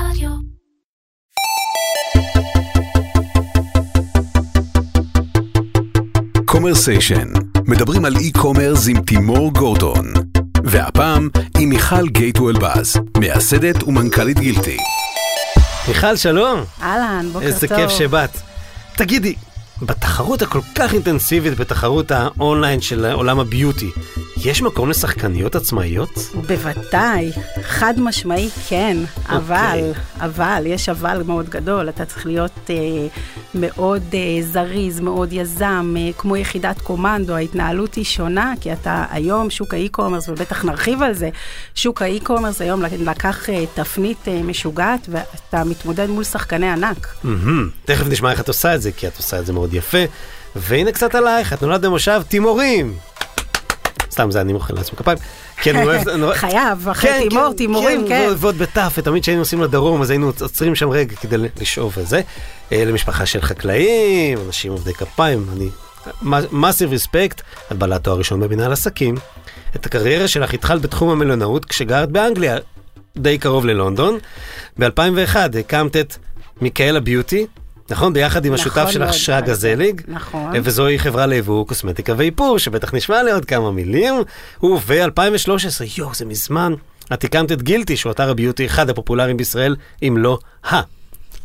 רדיו. Commersation, מדברים על e-commerce עם תימור גורדון. והפעם עם מיכל גייטו אלבז, מייסדת ומנכ"לית גילטי. מיכל, שלום. אהלן, בוקר איזה טוב. כיף שבאת. תגידי, בתחרות הכל כך אינטנסיבית, בתחרות האונליין של עולם הביוטי, יש מקום לשחקניות עצמאיות? בוודאי, חד משמעי כן, אוקיי. אבל, אבל, יש אבל מאוד גדול, אתה צריך להיות אה, מאוד אה, זריז, מאוד יזם, אה, כמו יחידת קומנדו, ההתנהלות היא שונה, כי אתה היום, שוק האי-קומרס, ובטח נרחיב על זה, שוק האי-קומרס היום לקח אה, תפנית אה, משוגעת, ואתה מתמודד מול שחקני ענק. מהמם. תכף נשמע איך את עושה את זה, כי את עושה את זה מאוד יפה. והנה קצת עלייך, את נולדת במושב תימורים. סתם, זה אני מוחא לעצמי כפיים. כן, אני אוהב... חייב, אחרי כן, תימור, כן, תימורים, כן. ועוד- ועוד בתף, ותמיד כשהיינו נוסעים לדרום, אז היינו עוצרים שם רגע כדי לשאוב וזה. אה, למשפחה של חקלאים, אנשים עובדי כפיים, אני... מאסיב ריספקט, את בעלת תואר ראשון במנהל עסקים. את הקריירה שלך התחלת בתחום המלונאות כשגרת באנגליה, די קרוב ללונדון. ב-2001 הקמת את מיקאלה ביוטי, נכון? ביחד עם נכון השותף שלך מאוד, שרגא זליג. נכון. אה, וזוהי חברה ליבוא קוסמטיקה ואיפור, שבטח נשמע לעוד כמה מילים. וב-2013, יואו, זה מזמן, את הקמת את גילטי, שהוא אתר הביוטי אחד הפופולריים בישראל, אם לא ה.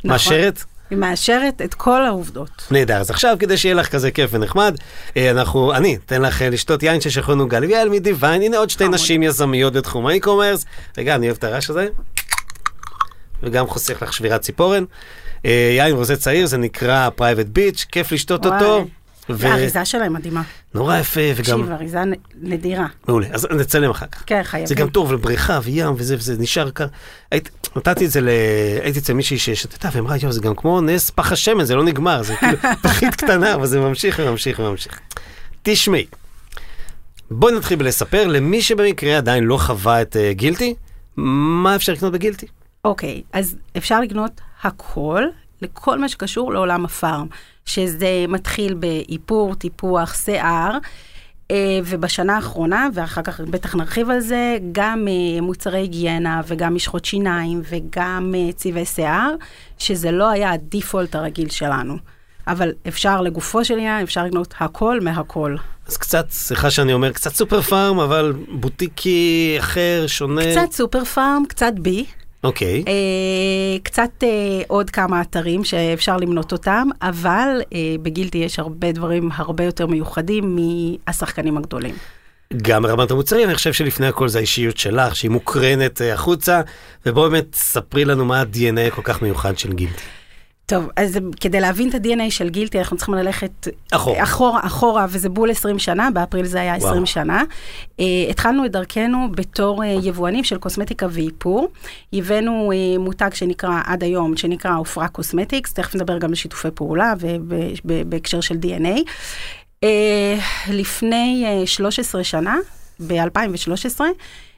מאשרת? היא מאשרת את כל העובדות. נהדר, אז עכשיו כדי שיהיה לך כזה כיף ונחמד, אה, אנחנו, אני אתן לך אה, לשתות יין ששכרנו גלביאל מדיוויין, הנה עוד שתי חמוד. נשים יזמיות בתחום האי-קומרס. רגע, אני אוהב את הרעש הזה. וגם חוסך לך שבירת ציפורן. אה, יין רוזה צעיר, זה נקרא פרייבט ביץ', כיף לשתות. אותו. ו- האריזה שלהם מדהימה. נורא יפה, וגם... תקשיב, אריזה נדירה. מעולה, אז נצלם אחר כך. כן, חייבים. זה גם טוב לבריכה וים וזה וזה נשאר קר. היית, נתתי את זה ל... הייתי אצל מישהי ששתתה ואמרה, יואו, זה גם כמו נס פח השמן, זה לא נגמר, זה כאילו פחית קטנה, אבל זה ממשיך וממשיך וממשיך. תשמעי, בואי נתחיל בלספר למי שבמקרה עדיין לא חווה את uh, גילטי, מה אפשר לקנות בגילטי? אוקיי, אז אפשר לקנות הכל לכל מה שקשור לעולם הפארם, שזה מתחיל באיפור, טיפוח, שיער. אה, ובשנה האחרונה, ואחר כך בטח נרחיב על זה, גם אה, מוצרי היגיינה וגם משחות שיניים וגם אה, צבעי שיער, שזה לא היה הדיפולט הרגיל שלנו. אבל אפשר לגופו של עניין, אפשר לקנות הכל מהכל. אז קצת, סליחה שאני אומר, קצת סופר פארם, אבל בוטיקי אחר, שונה. קצת סופר פארם, קצת בי, אוקיי. אה, קצת אה, עוד כמה אתרים שאפשר למנות אותם, אבל אה, בגילטי יש הרבה דברים הרבה יותר מיוחדים מהשחקנים הגדולים. גם ברמת המוצרים, אני חושב שלפני הכל זה האישיות שלך, שהיא מוקרנת החוצה, ובואי באמת ספרי לנו מה ה-DNA כל כך מיוחד של גילטי. טוב, אז כדי להבין את ה-DNA של גילטי, אנחנו צריכים ללכת אחורה. אחורה, אחורה, וזה בול 20 שנה, באפריל זה היה 20 וואו. שנה. Uh, התחלנו את דרכנו בתור uh, יבואנים של קוסמטיקה ואיפור. הבאנו uh, מותג שנקרא, עד היום, שנקרא Ofra Cosmetics, תכף נדבר גם על שיתופי פעולה ובהקשר של DNA. Uh, לפני uh, 13 שנה, ב-2013,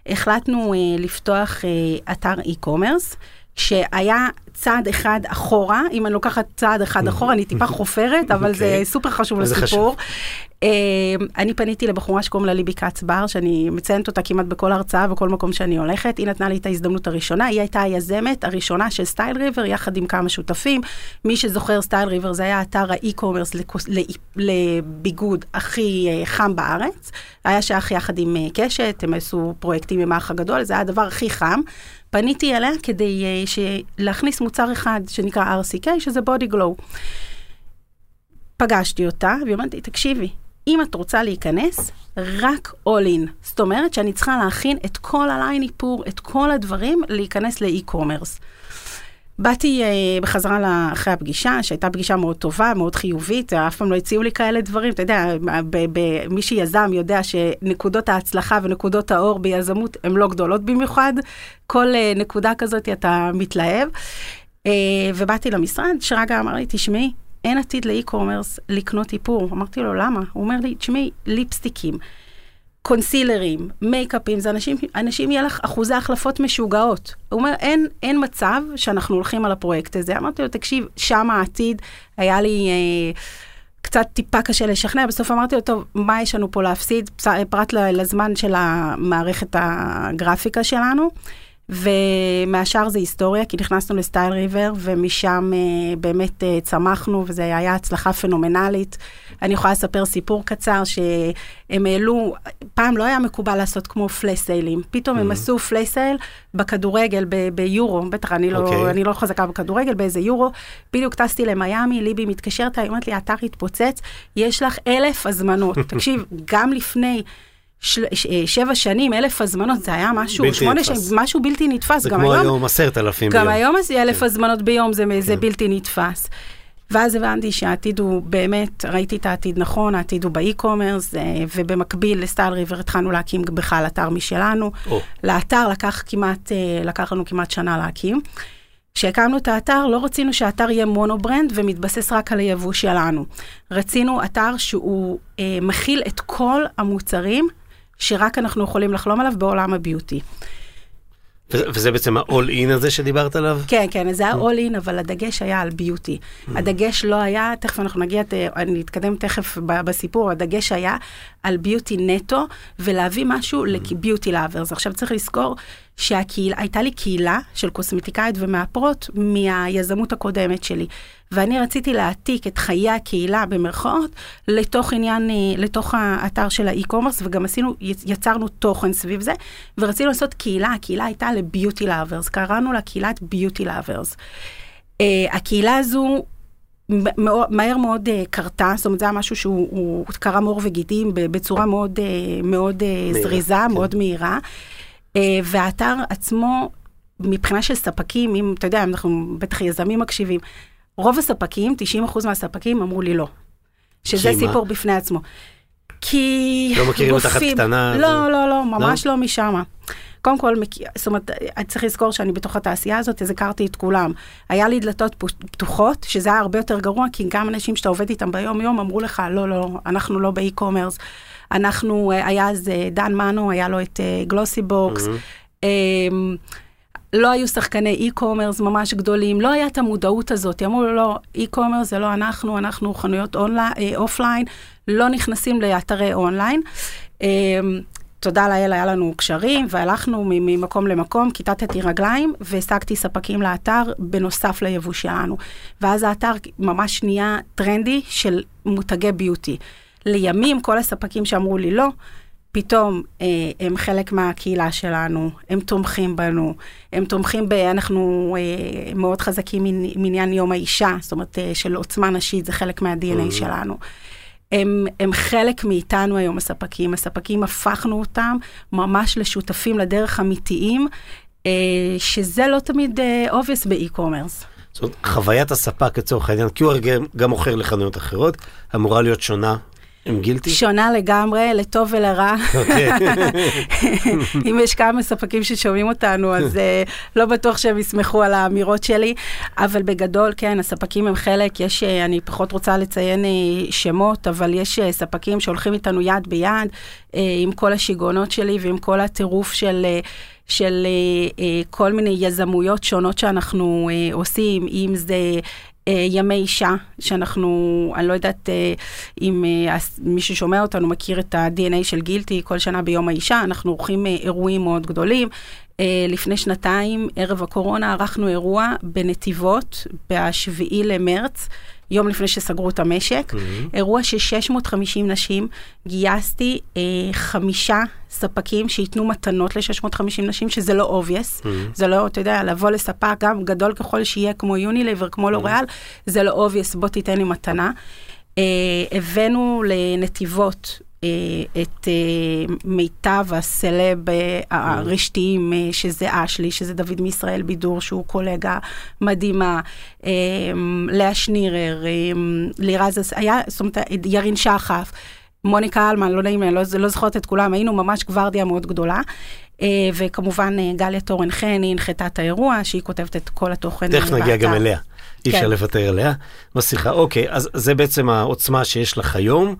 החלטנו uh, לפתוח uh, אתר e-commerce. שהיה צעד אחד אחורה, אם אני לוקחת צעד אחד אחורה, אני טיפה חופרת, אבל זה אוקיי. סופר חשוב לסיפור. אה, אני פניתי לבחורה שקוראים לה ליבי כץ בר, שאני מציינת אותה כמעט בכל הרצאה וכל מקום שאני הולכת. היא נתנה לי את ההזדמנות הראשונה, היא הייתה היזמת הראשונה של Style River, יחד עם כמה שותפים. מי שזוכר, Style River זה היה אתר ה e-commerce לביגוד הכי אה, חם בארץ. היה שייך יחד עם אה, קשת, הם עשו פרויקטים עם האח הגדול, זה היה הדבר הכי חם. פניתי אליה כדי אה, ש- להכניס מוצר אחד שנקרא RCK, שזה body glow. פגשתי אותה, והיא אומרת לי, תקשיבי, אם את רוצה להיכנס, רק all in. זאת אומרת שאני צריכה להכין את כל הליין איפור, את כל הדברים, להיכנס לאי-קומרס. באתי uh, בחזרה אחרי הפגישה, שהייתה פגישה מאוד טובה, מאוד חיובית, אף פעם לא הציעו לי כאלה דברים. אתה יודע, מי שיזם יודע שנקודות ההצלחה ונקודות האור ביזמות הן לא גדולות במיוחד. כל uh, נקודה כזאת אתה מתלהב. Uh, ובאתי למשרד, שרגא אמר לי, תשמעי, אין עתיד לאי-קומרס לקנות איפור. אמרתי לו, למה? הוא אומר לי, תשמעי, ליפסטיקים. קונסילרים, מייקאפים, זה אנשים, אנשים יהיה לך אחוזי החלפות משוגעות. הוא אומר, אין, אין מצב שאנחנו הולכים על הפרויקט הזה. אמרתי לו, תקשיב, שם העתיד, היה לי אה, קצת טיפה קשה לשכנע, בסוף אמרתי לו, טוב, מה יש לנו פה להפסיד, פס- פרט לזמן של המערכת הגרפיקה שלנו. ומהשאר זה היסטוריה, כי נכנסנו ל Style River, ומשם אה, באמת אה, צמחנו, וזו היה הצלחה פנומנלית. אני יכולה לספר סיפור קצר, שהם העלו, פעם לא היה מקובל לעשות כמו flash sale ים. פתאום הם עשו flash sale בכדורגל, ב- ביורו, בטח אני לא, אוקיי. אני לא חזקה בכדורגל, באיזה יורו. בדיוק טסתי למיאמי, ליבי מתקשרת, היא אומרת לי, האתר התפוצץ, יש לך אלף הזמנות. תקשיב, גם לפני... של, ש, אה, שבע שנים, אלף הזמנות, זה היה משהו, בלתי שמונה נתפס. שנים, משהו בלתי נתפס. זה גם כמו היום, עשרת אלפים גם ביום. היום אז אלף כן. הזמנות ביום זה, זה בלתי נתפס. ואז הבנתי שהעתיד הוא באמת, ראיתי את העתיד נכון, העתיד הוא ב e-commerce, אה, ובמקביל ל Style River התחלנו להקים בכלל אתר משלנו. או. לאתר לקח כמעט, אה, לקח לנו כמעט שנה להקים. כשהקמנו את האתר, לא רצינו שהאתר יהיה mono-brand ומתבסס רק על היבוא שלנו. רצינו אתר שהוא אה, מכיל את כל המוצרים שרק אנחנו יכולים לחלום עליו בעולם הביוטי. וזה בעצם ה-all in הזה שדיברת עליו? כן, כן, זה היה all in, אבל הדגש היה על ביוטי. הדגש לא היה, תכף אנחנו נגיע, אני אתקדם תכף בסיפור, הדגש היה על ביוטי נטו, ולהביא משהו לביוטי לאברס. עכשיו צריך לזכור שהקהילה, הייתה לי קהילה של קוסמטיקאיות ומאפרות מהיזמות הקודמת שלי. ואני רציתי להעתיק את חיי הקהילה במרכאות לתוך עניין, אה, לתוך האתר של ה e-commerce, וגם עשינו, יצרנו תוכן סביב זה, ורצינו לעשות קהילה, הקהילה הייתה ל beauty lovers, קראנו לה קהילת beauty lovers. אה, הקהילה הזו מהר מאוד אה, קרתה, זאת אומרת זה היה משהו שהוא הוא קרם עור וגידים בצורה מאוד, אה, מאוד אה, מהירה, זריזה, כן. מאוד מהירה. אה, והאתר עצמו, מבחינה של ספקים, אם אתה יודע, אנחנו בטח יזמים מקשיבים, רוב הספקים, 90% מהספקים אמרו לי לא. שזה? סיפור בפני עצמו. כי לא מכירים אותך גופים- קטנה, לא, זה- לא, לא, ממש לא משמה. קודם כל, זאת אומרת, צריך לזכור שאני בתוך התעשייה הזאת, אז הכרתי את כולם. היה לי דלתות פתוחות, שזה היה הרבה יותר גרוע, כי גם אנשים שאתה עובד איתם ביום-יום אמרו לך, לא, לא, אנחנו לא באי-קומרס. אנחנו, אה, היה אז אה, דן מנו, היה לו את Glossybox. לא היו שחקני e-commerce ממש גדולים, לא היה את המודעות הזאת. אמרו לו, לא, e-commerce זה לא אנחנו, אנחנו חנויות אונלי- אה, אופליין, לא נכנסים לאתרי אונליין. אה, תודה לאל, היה לנו קשרים, והלכנו ממקום למקום, כיתתתי רגליים, והעסקתי ספקים לאתר בנוסף ליבוא שלנו. ואז האתר ממש נהיה טרנדי של מותגי beauty. לימים, כל הספקים שאמרו לי לא, פתאום אה, הם חלק מהקהילה שלנו, הם תומכים בנו, הם תומכים ב... אנחנו אה, מאוד חזקים מעניין יום האישה, זאת אומרת, אה, של עוצמה נשית, זה חלק מה-DNA שלנו. הם, הם חלק מאיתנו היום, הספקים. הספקים, הפכנו אותם ממש לשותפים לדרך אמיתיים, אה, שזה לא תמיד אה, obvious באי-קומרס. זאת אומרת, חוויית הספק לצורך העניין, כי הוא גם- גם מוכר לחנויות אחרות, אמורה להיות שונה עם גילטי? שונה לגמרי, לטוב ולרע. אוקיי. אם יש כמה ספקים ששומעים אותנו, אז uh, לא בטוח שהם יסמכו על האמירות שלי, אבל בגדול, כן, הספקים הם חלק, יש, uh, אני פחות רוצה לציין uh, שמות, אבל יש uh, ספקים שהולכים איתנו יד ביד, uh, עם כל השיגעונות שלי ועם כל הטירוף של... Uh, של uh, uh, כל מיני יזמויות שונות שאנחנו uh, עושים, אם זה ימי אישה, שאנחנו, אני לא יודעת אה, אם אה, מי ששומע אותנו מכיר את ה-DNA של גילטי, כל שנה ביום האישה, אנחנו עורכים אה, אירועים מאוד גדולים. אה, לפני שנתיים, ערב הקורונה, ערכנו אירוע בנתיבות, ב-7 למרץ. יום לפני שסגרו את המשק, אירוע של 650 נשים, גייסתי אה, חמישה ספקים שייתנו מתנות ל-650 נשים, שזה לא obvious, זה לא, אתה יודע, לבוא לספק, גם גדול ככל שיהיה, כמו יוניליבר, כמו לוריאל, זה לא obvious, בוא תיתן לי מתנה. אה, הבאנו לנתיבות את אה, מיטב הסלב אה, הרשתיים, אה, שזה אשלי, שזה דוד מישראל בידור, שהוא קולגה מדהימה, אה, לאה שנירר, אה, לירז, היה, זאת אומרת, ירין שחף. מוניקה אלמן, לא נעים לי, אני לא, לא זוכרת את כולם, היינו ממש גוורדיה מאוד גדולה. אה, וכמובן אה, גליה תורן חן, היא הנחתה את האירוע, שהיא כותבת את כל התוכן תכף אה, נגיע גם באתר. אליה. אי אפשר כן. לוותר עליה בשיחה. אוקיי, אז זה בעצם העוצמה שיש לך היום,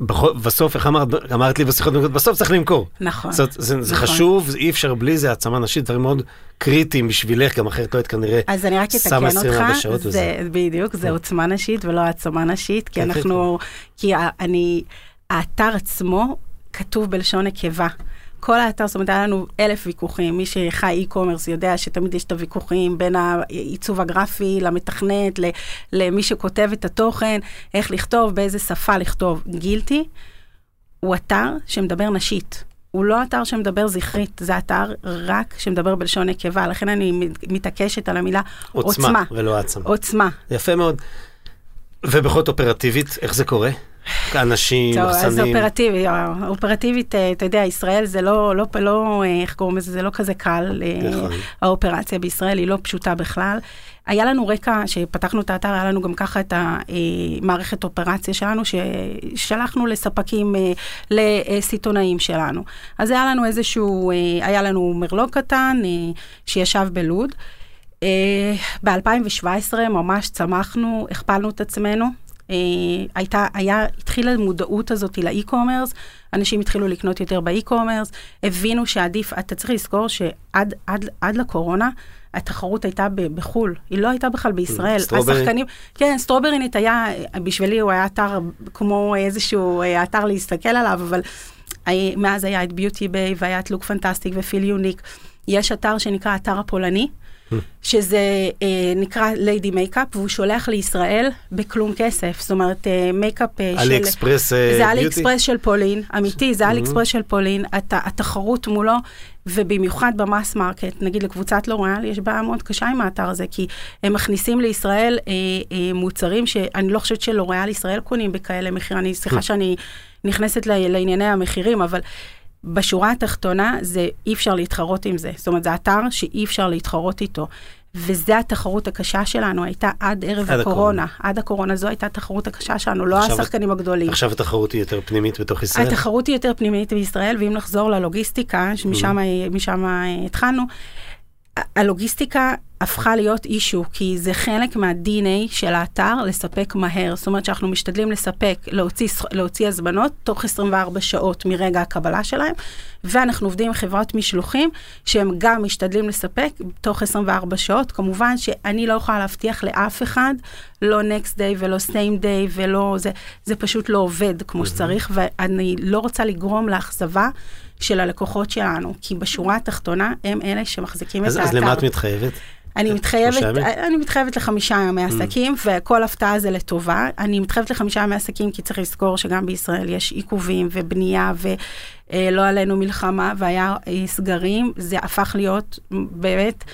ובסוף, איך אמרת, אמרת לי בשיחות, בסוף צריך למכור. נכון. זאת, זה, זה נכון. חשוב, זה אי אפשר בלי זה, העצמה נשית, דברים מאוד קריטיים בשבילך, גם אחרת לא היית כנראה אז אני רק אתקן 24 אותך, זה וזה. בדיוק, זה עוצמה נשית ולא העצמה נשית, כי כן, כן, אנחנו, כי אני, האתר עצמו כתוב בלשון נקבה. כל האתר, זאת אומרת, היה לנו אלף ויכוחים. מי שחי e-commerce יודע שתמיד יש את הוויכוחים בין העיצוב הגרפי למתכנת, למי שכותב את התוכן, איך לכתוב, באיזה שפה לכתוב. גילטי הוא אתר שמדבר נשית. הוא לא אתר שמדבר זכרית, זה אתר רק שמדבר בלשון נקבה, לכן אני מתעקשת על המילה עוצמה. עוצמה, ולא העצמה. עוצמה. יפה מאוד. ובכל זאת אופרטיבית, איך זה קורה? אנשים, טוב, אז מחסנים. אופרטיבי, אופרטיבית, אה, אתה יודע, ישראל זה לא, לא, לא, אה, איך קוראים לזה, זה לא כזה קל. אה, נכון. האופרציה בישראל היא לא פשוטה בכלל. היה לנו רקע, שפתחנו את האתר, היה לנו גם ככה את המערכת אופרציה שלנו, ששלחנו לספקים, אה, לסיטונאים שלנו. אז היה לנו איזשהו, אה, היה לנו מרלוג קטן אה, שישב בלוד. ב-2017 ממש צמחנו, הכפלנו את עצמנו. אה, הייתה, היה, התחילה המודעות הזאת ל e-commerce, אנשים התחילו לקנות יותר ב e-commerce, הבינו שעדיף, אתה צריך לזכור שעד עד, עד לקורונה, התחרות הייתה ב- בחו"ל, היא לא הייתה בכלל בישראל. Strawberry? השחקנים, כן, Strawberrynet היה, בשבילי הוא היה אתר כמו איזשהו אה, אתר להסתכל עליו, אבל אה, מאז היה את Beauty Bay והיה את Lookfantastic ו Feelunique. יש אתר שנקרא אתר הפולני, שזה אה, נקרא Lady Makeup, והוא שולח לישראל בכלום כסף. זאת אומרת, אה, מייקאפ אה, של... AliExpress אה, זה Ali Beauty? Express של פולין, אמיתי, זה AliExpress של פולין, הת, התחרות מולו, ובמיוחד ב mass market, נגיד לקבוצת לוריאל, יש בעיה מאוד קשה עם האתר הזה, כי הם מכניסים לישראל אה, אה, מוצרים שאני לא חושבת שלוריאל ישראל קונים בכאלה מחיר, אני, סליחה שאני נכנסת ל- לענייני המחירים, אבל... בשורה התחתונה, זה אי אפשר להתחרות עם זה. זאת אומרת, זה אתר שאי אפשר להתחרות איתו. וזו התחרות הקשה שלנו, הייתה עד ערב עד הקורונה. הקורונה. עד הקורונה זו הייתה התחרות הקשה שלנו, לא עכשיו- השחקנים הגדולים. עכשיו התחרות היא יותר פנימית בתוך ישראל. התחרות היא יותר פנימית בישראל, ואם נחזור ללוגיסטיקה, שמשם משם, אה, התחלנו, הלוגיסטיקה הפכה להיות אישו, כי זה חלק מה-DNA של האתר לספק מהר. זאת אומרת שאנחנו משתדלים לספק, להוציא, להוציא הזמנות תוך 24 שעות מרגע הקבלה שלהם, ואנחנו עובדים עם חברות משלוחים, שהם גם משתדלים לספק תוך 24 שעות. כמובן שאני לא יכולה להבטיח לאף אחד, לא next day ולא same day ולא, זה, זה פשוט לא עובד כמו שצריך, ואני לא רוצה לגרום לאכזבה. של הלקוחות שלנו, כי בשורה התחתונה הם אלה שמחזיקים אז את האתר. אז למה את מתחייבת? אני מתחייבת, שלושה ימים? אני מתחייבת לחמישה ימי עסקים, וכל הפתעה זה לטובה. אני מתחייבת לחמישה ימי עסקים, כי צריך לזכור שגם בישראל יש עיכובים ובנייה, ולא עלינו מלחמה, והיה אה, סגרים. זה הפך להיות באמת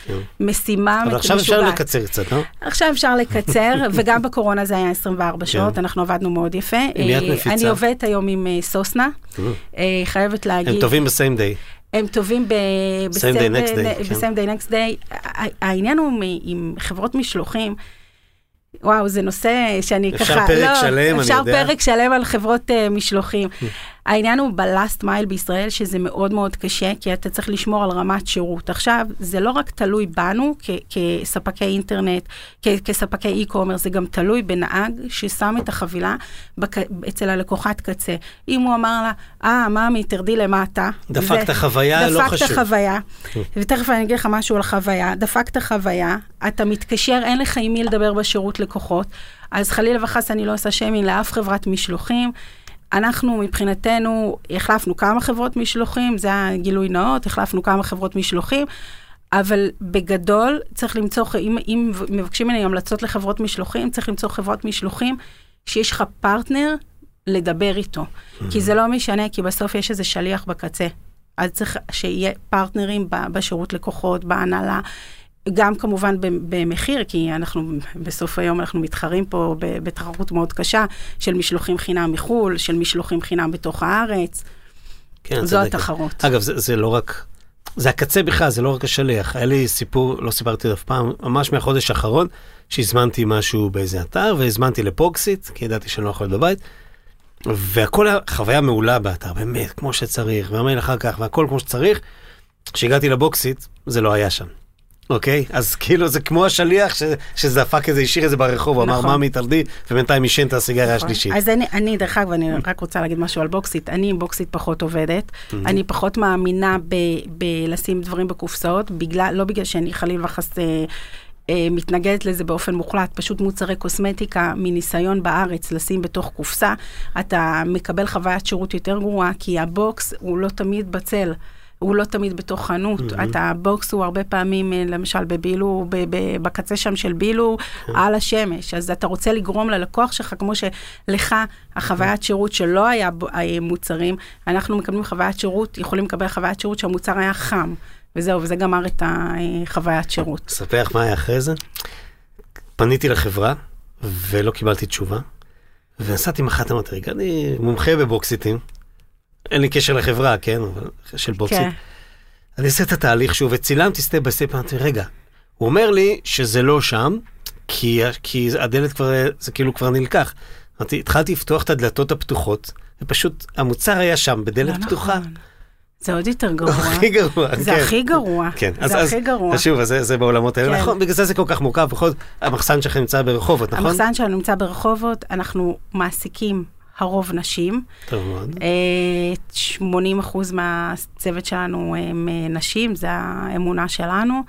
משימה אבל עכשיו אפשר משוגעת. לקצר קצת, לא? עכשיו אפשר לקצר, וגם בקורונה זה היה 24 שעות, אנחנו עבדנו מאוד יפה. אה? אני עובדת היום עם אה, סוסנה, אה, חייבת להגיד. הם טובים בסיים דיי. הם טובים כן. בסיים דיי נקסט דיי. העניין הוא עם חברות משלוחים, וואו, זה נושא שאני אפשר ככה... פרק לא, שלם, אני אפשר יודע. פרק שלם על חברות uh, משלוחים. העניין הוא בלאסט מייל בישראל, שזה מאוד מאוד קשה, כי אתה צריך לשמור על רמת שירות. עכשיו, זה לא רק תלוי בנו כ- כספקי אינטרנט, כ- כספקי e-commerce, זה גם תלוי בנהג ששם את החבילה בק- אצל הלקוחת קצה. אם הוא אמר לה, אה, ממי, תרדי למטה. דפקת חוויה, לא חשוב. דפקת חוויה, ותכף אני אגיד לך משהו על חוויה. דפקת חוויה, אתה מתקשר, אין לך עם מי לדבר בשירות לקוחות, אז חלילה וחס אני לא עושה שיימינג לאף חברת משלוחים. אנחנו מבחינתנו החלפנו כמה חברות משלוחים, זה היה גילוי נאות, החלפנו כמה חברות משלוחים, אבל בגדול צריך למצוא, אם, אם מבקשים ממני המלצות לחברות משלוחים, צריך למצוא חברות משלוחים שיש לך פרטנר לדבר איתו. כי זה לא משנה, כי בסוף יש איזה שליח בקצה. אז צריך שיהיה פרטנרים בשירות לקוחות, בהנהלה. גם כמובן במחיר, כי אנחנו בסוף היום אנחנו מתחרים פה בתחרות מאוד קשה של משלוחים חינם מחו"ל, של משלוחים חינם בתוך הארץ. כן, זו צודקת. התחרות. אגב, זה, זה לא רק, זה הקצה בכלל, זה לא רק השליח. היה לי סיפור, לא סיפרתי אף פעם, ממש מהחודש האחרון, שהזמנתי משהו באיזה אתר, והזמנתי לפוקסיט, כי ידעתי שאני לא יכול להיות בבית, והכל היה חוויה מעולה באתר, באמת, כמו שצריך, והמייל אחר כך, והכל כמו שצריך. כשהגעתי ל Boxit, זה לא היה שם. אוקיי? אז כאילו זה כמו השליח ש, שזה דפק איזה, השאיר את זה ברחוב, הוא אמר, נכון. ממי תרדי, ובינתיים עישן את הסיגריה נכון. השלישית. אז אני, אני, דרך אגב, אני רק רוצה להגיד משהו על Boxit. אני עם Boxit פחות עובדת. אני פחות מאמינה ב- בלשים דברים בקופסאות, בגלל, לא בגלל שאני חלילה וחס... אה, אה, מתנגדת לזה באופן מוחלט, פשוט מוצרי קוסמטיקה מניסיון בארץ לשים בתוך קופסה, אתה מקבל חוויית שירות יותר גרועה, כי ה box הוא לא תמיד בצל. הוא לא תמיד בתוך חנות, mm-hmm. אתה, בוקס הוא הרבה פעמים, אה, למשל בבילו, ב, ב, בקצה שם של בילו, mm-hmm. על השמש, אז אתה רוצה לגרום ללקוח שלך, כמו שלך, החוויית שירות שלא היה אה, מוצרים, אנחנו מקבלים חוויית שירות, יכולים לקבל חוויית שירות שהמוצר היה חם, וזהו, וזה גמר את החוויית שירות. אספר לך מה היה אחרי זה? פניתי לחברה, ולא קיבלתי תשובה, ונסעתי מח"ט, אמרתי, רגע, אני מומחה בבוקסיטים. אין לי קשר לחברה, כן, של Boxit. כן. אני אעשה את התהליך שוב, וצילמתי step by step, אמרתי, רגע, הוא אומר לי שזה לא שם, כי, כי הדלת כבר, זה כאילו כבר נלקח. אמרתי, התחלתי לפתוח את הדלתות הפתוחות, ופשוט המוצר היה שם, בדלת לא פתוחה. נכון. זה עוד יותר גרוע. הכי גרוע, זה כן. הכי גרוע. כן, זה אז, הכי גרוע. אז שוב, אז זה, זה בעולמות האלה, כן. נכון, בגלל זה זה כל כך מורכב, בכל זאת, המחסן שלכם נמצא ברחובות, נכון? המחסן שלנו נמצא ברחובות, אנחנו מעסיקים הרוב נשים. טוב מאוד. 80 אה, אחוז מהצוות שלנו הם אה, נשים, זו האמונה שלנו.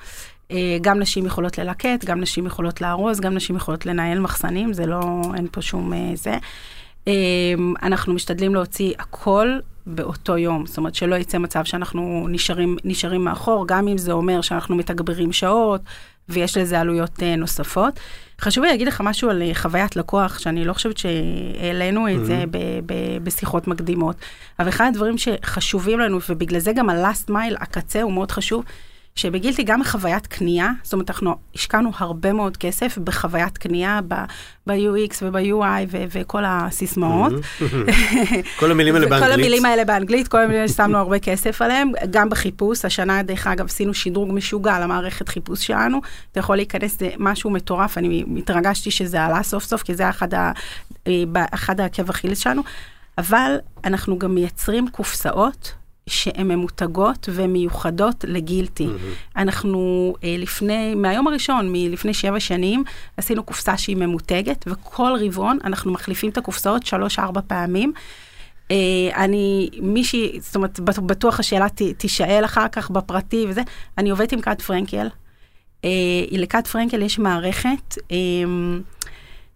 אה, גם נשים יכולות ללקט, גם נשים יכולות לארוז, גם נשים יכולות לנהל מחסנים, זה לא, אין פה שום זה. אנחנו משתדלים להוציא הכל באותו יום, זאת אומרת שלא יצא מצב שאנחנו נשארים, נשארים מאחור, גם אם זה אומר שאנחנו מתגברים שעות ויש לזה עלויות נוספות. חשוב לי להגיד לך משהו על אה, חוויית לקוח, שאני לא חושבת שהעלינו את mm-hmm. זה ב- ב- בשיחות מקדימות, אבל אחד הדברים שחשובים לנו, ובגלל זה גם ה-last mile, הקצה הוא מאוד חשוב, שבגילטי גם חוויית קנייה, זאת אומרת, אנחנו השקענו הרבה מאוד כסף בחוויית קנייה, ב-UX וב-UI וכל הסיסמאות. כל המילים האלה באנגלית. כל המילים האלה באנגלית, כל המילים האלה ששמנו הרבה כסף עליהם, גם בחיפוש, השנה דרך אגב עשינו שדרוג משוגע למערכת חיפוש שלנו, אתה יכול להיכנס, זה משהו מטורף, אני התרגשתי שזה עלה סוף סוף, כי זה אחד, ה, אה, אחד העקב אכילס שלנו, אבל אנחנו גם מייצרים קופסאות. שהן ממותגות ומיוחדות לגילטי. Mm-hmm. אנחנו אה, לפני, מהיום הראשון, מלפני שבע שנים, עשינו קופסה שהיא ממותגת, וכל רבעון אנחנו מחליפים את הקופסאות שלוש-ארבע פעמים. אה, אני, מישהי, זאת אומרת, בטוח השאלה ת, תישאל אחר כך בפרטי וזה, אני עובדת עם קאט פרנקל. אה, לקאט פרנקל יש מערכת. אה,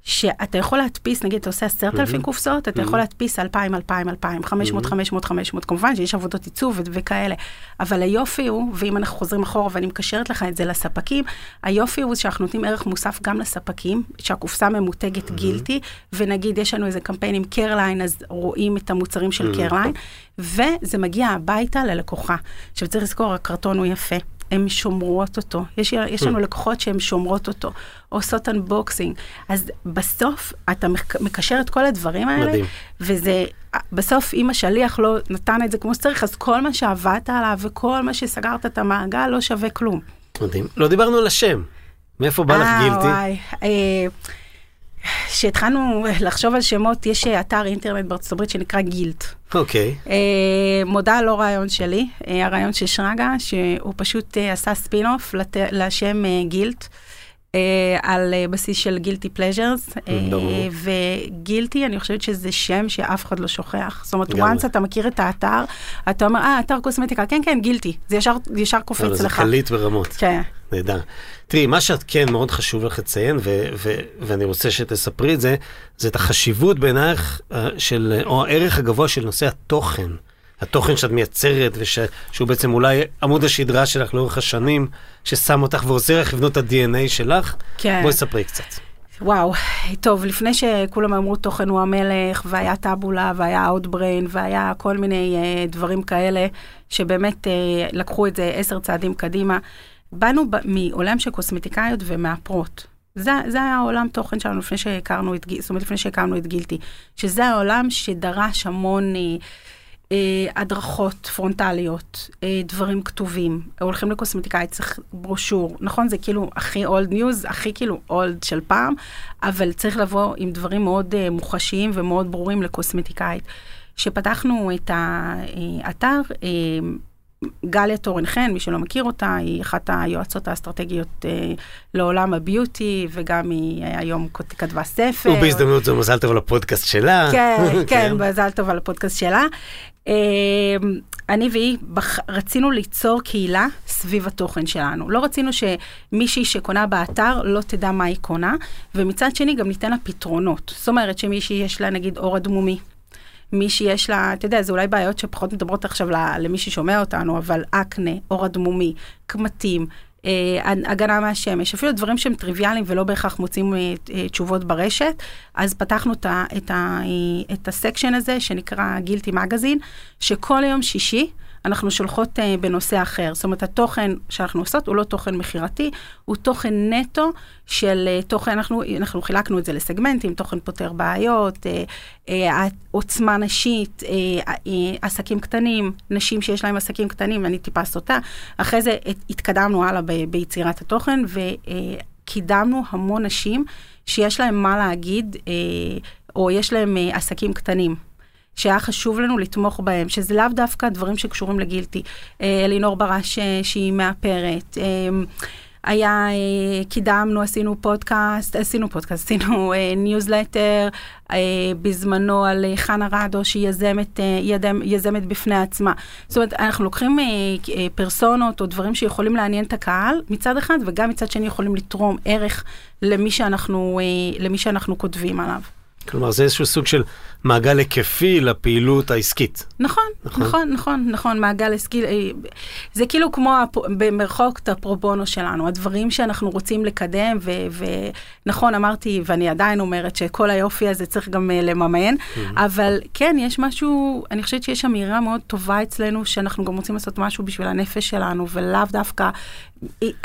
שאתה יכול להדפיס, נגיד אתה עושה עשרת אלפים קופסאות, אתה יכול להדפיס אלפיים, אלפיים, אלפיים, חמש מאות, חמש מאות, חמש מאות, כמובן שיש עבודות עיצוב וכאלה, אבל היופי הוא, ואם אנחנו חוזרים אחורה ואני מקשרת לך את זה לספקים, היופי הוא שאנחנו נותנים ערך מוסף גם לספקים, שהקופסה ממותגת Guilty, ונגיד יש לנו איזה קמפיין עם קרליין, אז רואים את המוצרים של קרליין, וזה מגיע הביתה ללקוחה. עכשיו צריך לזכור, הקרטון הוא יפה. הן שומרות אותו. יש, יש לנו hmm. לקוחות שהן שומרות אותו, עושות אנבוקסינג. אז בסוף אתה מקשר את כל הדברים האלה, מדהים. וזה, בסוף אם השליח לא נתן את זה כמו שצריך, אז כל מה שעבדת עליו וכל מה שסגרת את המעגל לא שווה כלום. מדהים. לא דיברנו על השם. מאיפה בא לך אה, גילטי? וואי. אה, כשהתחלנו לחשוב על שמות, יש אתר אינטרנט בארצות הברית שנקרא גילט. אוקיי. אוקיי. אה, מודה לא רעיון שלי, אה, הרעיון של שרגא, שהוא פשוט אה, עשה ספין-אוף לת... לשם Guilt. אה, על אה, בסיס של guilty pleasures, ו Guilty, אני חושבת שזה שם שאף אחד לא שוכח. זאת אומרת, once אתה מכיר את האתר, אתה אומר, אה, אתר קוסמטיקה, כן, כן, Guilty, זה ישר, ישר קופץ לך. זה קליט ברמות. כן. נהדר. תראי, מה שאת כן מאוד חשוב לך לציין, ו- ו- ואני רוצה שתספרי את זה, זה את החשיבות בעינייך אה, של, או הערך הגבוה של נושא התוכן. התוכן שאת מייצרת, ושהוא בעצם אולי עמוד השדרה שלך לאורך השנים, ששם אותך ועוזר לך לבנות את ה-DNA שלך. כן. בואי ספרי קצת. וואו, טוב, לפני שכולם אמרו תוכן הוא המלך, והיה טאבולה, והיה Outbrain, והיה כל מיני uh, דברים כאלה, שבאמת uh, לקחו את זה עשר צעדים קדימה. באנו מעולם של קוסמטיקאיות ומאפרות. זה, זה היה העולם תוכן שלנו לפני שהכרנו את, זאת אומרת, לפני שהכרנו את Guilty. שזה העולם שדרש המון אה, הדרכות פרונטליות, אה, דברים כתובים. הולכים לקוסמטיקאי, צריך ברושור. נכון, זה כאילו הכי old news, הכי כאילו old של פעם, אבל צריך לבוא עם דברים מאוד אה, מוחשיים ומאוד ברורים לקוסמטיקאית. כשפתחנו את האתר, אה, גליה טורן חן, מי שלא מכיר אותה, היא אחת היועצות האסטרטגיות אה, לעולם הביוטי, וגם היא אה, היום כתבה ספר. ובהזדמנות זו מזל טוב על הפודקאסט שלה. כן, כן, כן, מזל טוב על הפודקאסט שלה. אה, אני והיא בח... רצינו ליצור קהילה סביב התוכן שלנו. לא רצינו שמישהי שקונה באתר לא תדע מה היא קונה, ומצד שני גם ניתן לה פתרונות. זאת אומרת שמישהי יש לה נגיד אור אדמומי, מי שיש לה, אתה יודע, זה אולי בעיות שפחות מדברות עכשיו למי ששומע אותנו, אבל אקנה, אור אדמומי, קמטים, אה, הגנה מהשמש, אפילו דברים שהם טריוויאליים ולא בהכרח מוצאים אה, אה, תשובות ברשת, אז פתחנו את, את, את הסקשן הזה שנקרא גילטי מגזין, שכל יום שישי, אנחנו שולחות uh, בנושא אחר. זאת אומרת, התוכן שאנחנו עושות הוא לא תוכן מכירתי, הוא תוכן נטו של uh, תוכן, אנחנו, אנחנו חילקנו את זה לסגמנטים, תוכן פותר בעיות, uh, uh, עוצמה נשית, uh, uh, עסקים קטנים, נשים שיש להם עסקים קטנים, אני טיפה סוטה. אחרי זה התקדמנו הלאה ב, ביצירת התוכן, וקידמנו המון נשים שיש להם מה להגיד, אה, או יש להם אה, עסקים קטנים. שהיה חשוב לנו לתמוך בהם, שזה לאו דווקא דברים שקשורים ל Guilty. אה, אלינור ברש אה, שהיא מאפרת. אה, היה, קידמנו, עשינו פודקאסט, עשינו פודקאסט, עשינו ניוזלטר בזמנו על חנה רדו, שהיא יזמת, יזמת בפני עצמה. זאת אומרת, אנחנו לוקחים פרסונות או דברים שיכולים לעניין את הקהל מצד אחד, וגם מצד שני יכולים לתרום ערך למי שאנחנו, למי שאנחנו כותבים עליו. כלומר, זה איזשהו סוג של מעגל היקפי לפעילות העסקית. נכון, נכון, נכון, נכון, נכון מעגל עסקי. אה, זה כאילו כמו במרחוק את הפרובונו שלנו, הדברים שאנחנו רוצים לקדם, ונכון, אמרתי, ואני עדיין אומרת שכל היופי הזה צריך גם uh, לממן. אבל כן, יש משהו, אני חושבת שיש אמירה מאוד טובה אצלנו, שאנחנו גם רוצים לעשות משהו בשביל הנפש שלנו, ולאו דווקא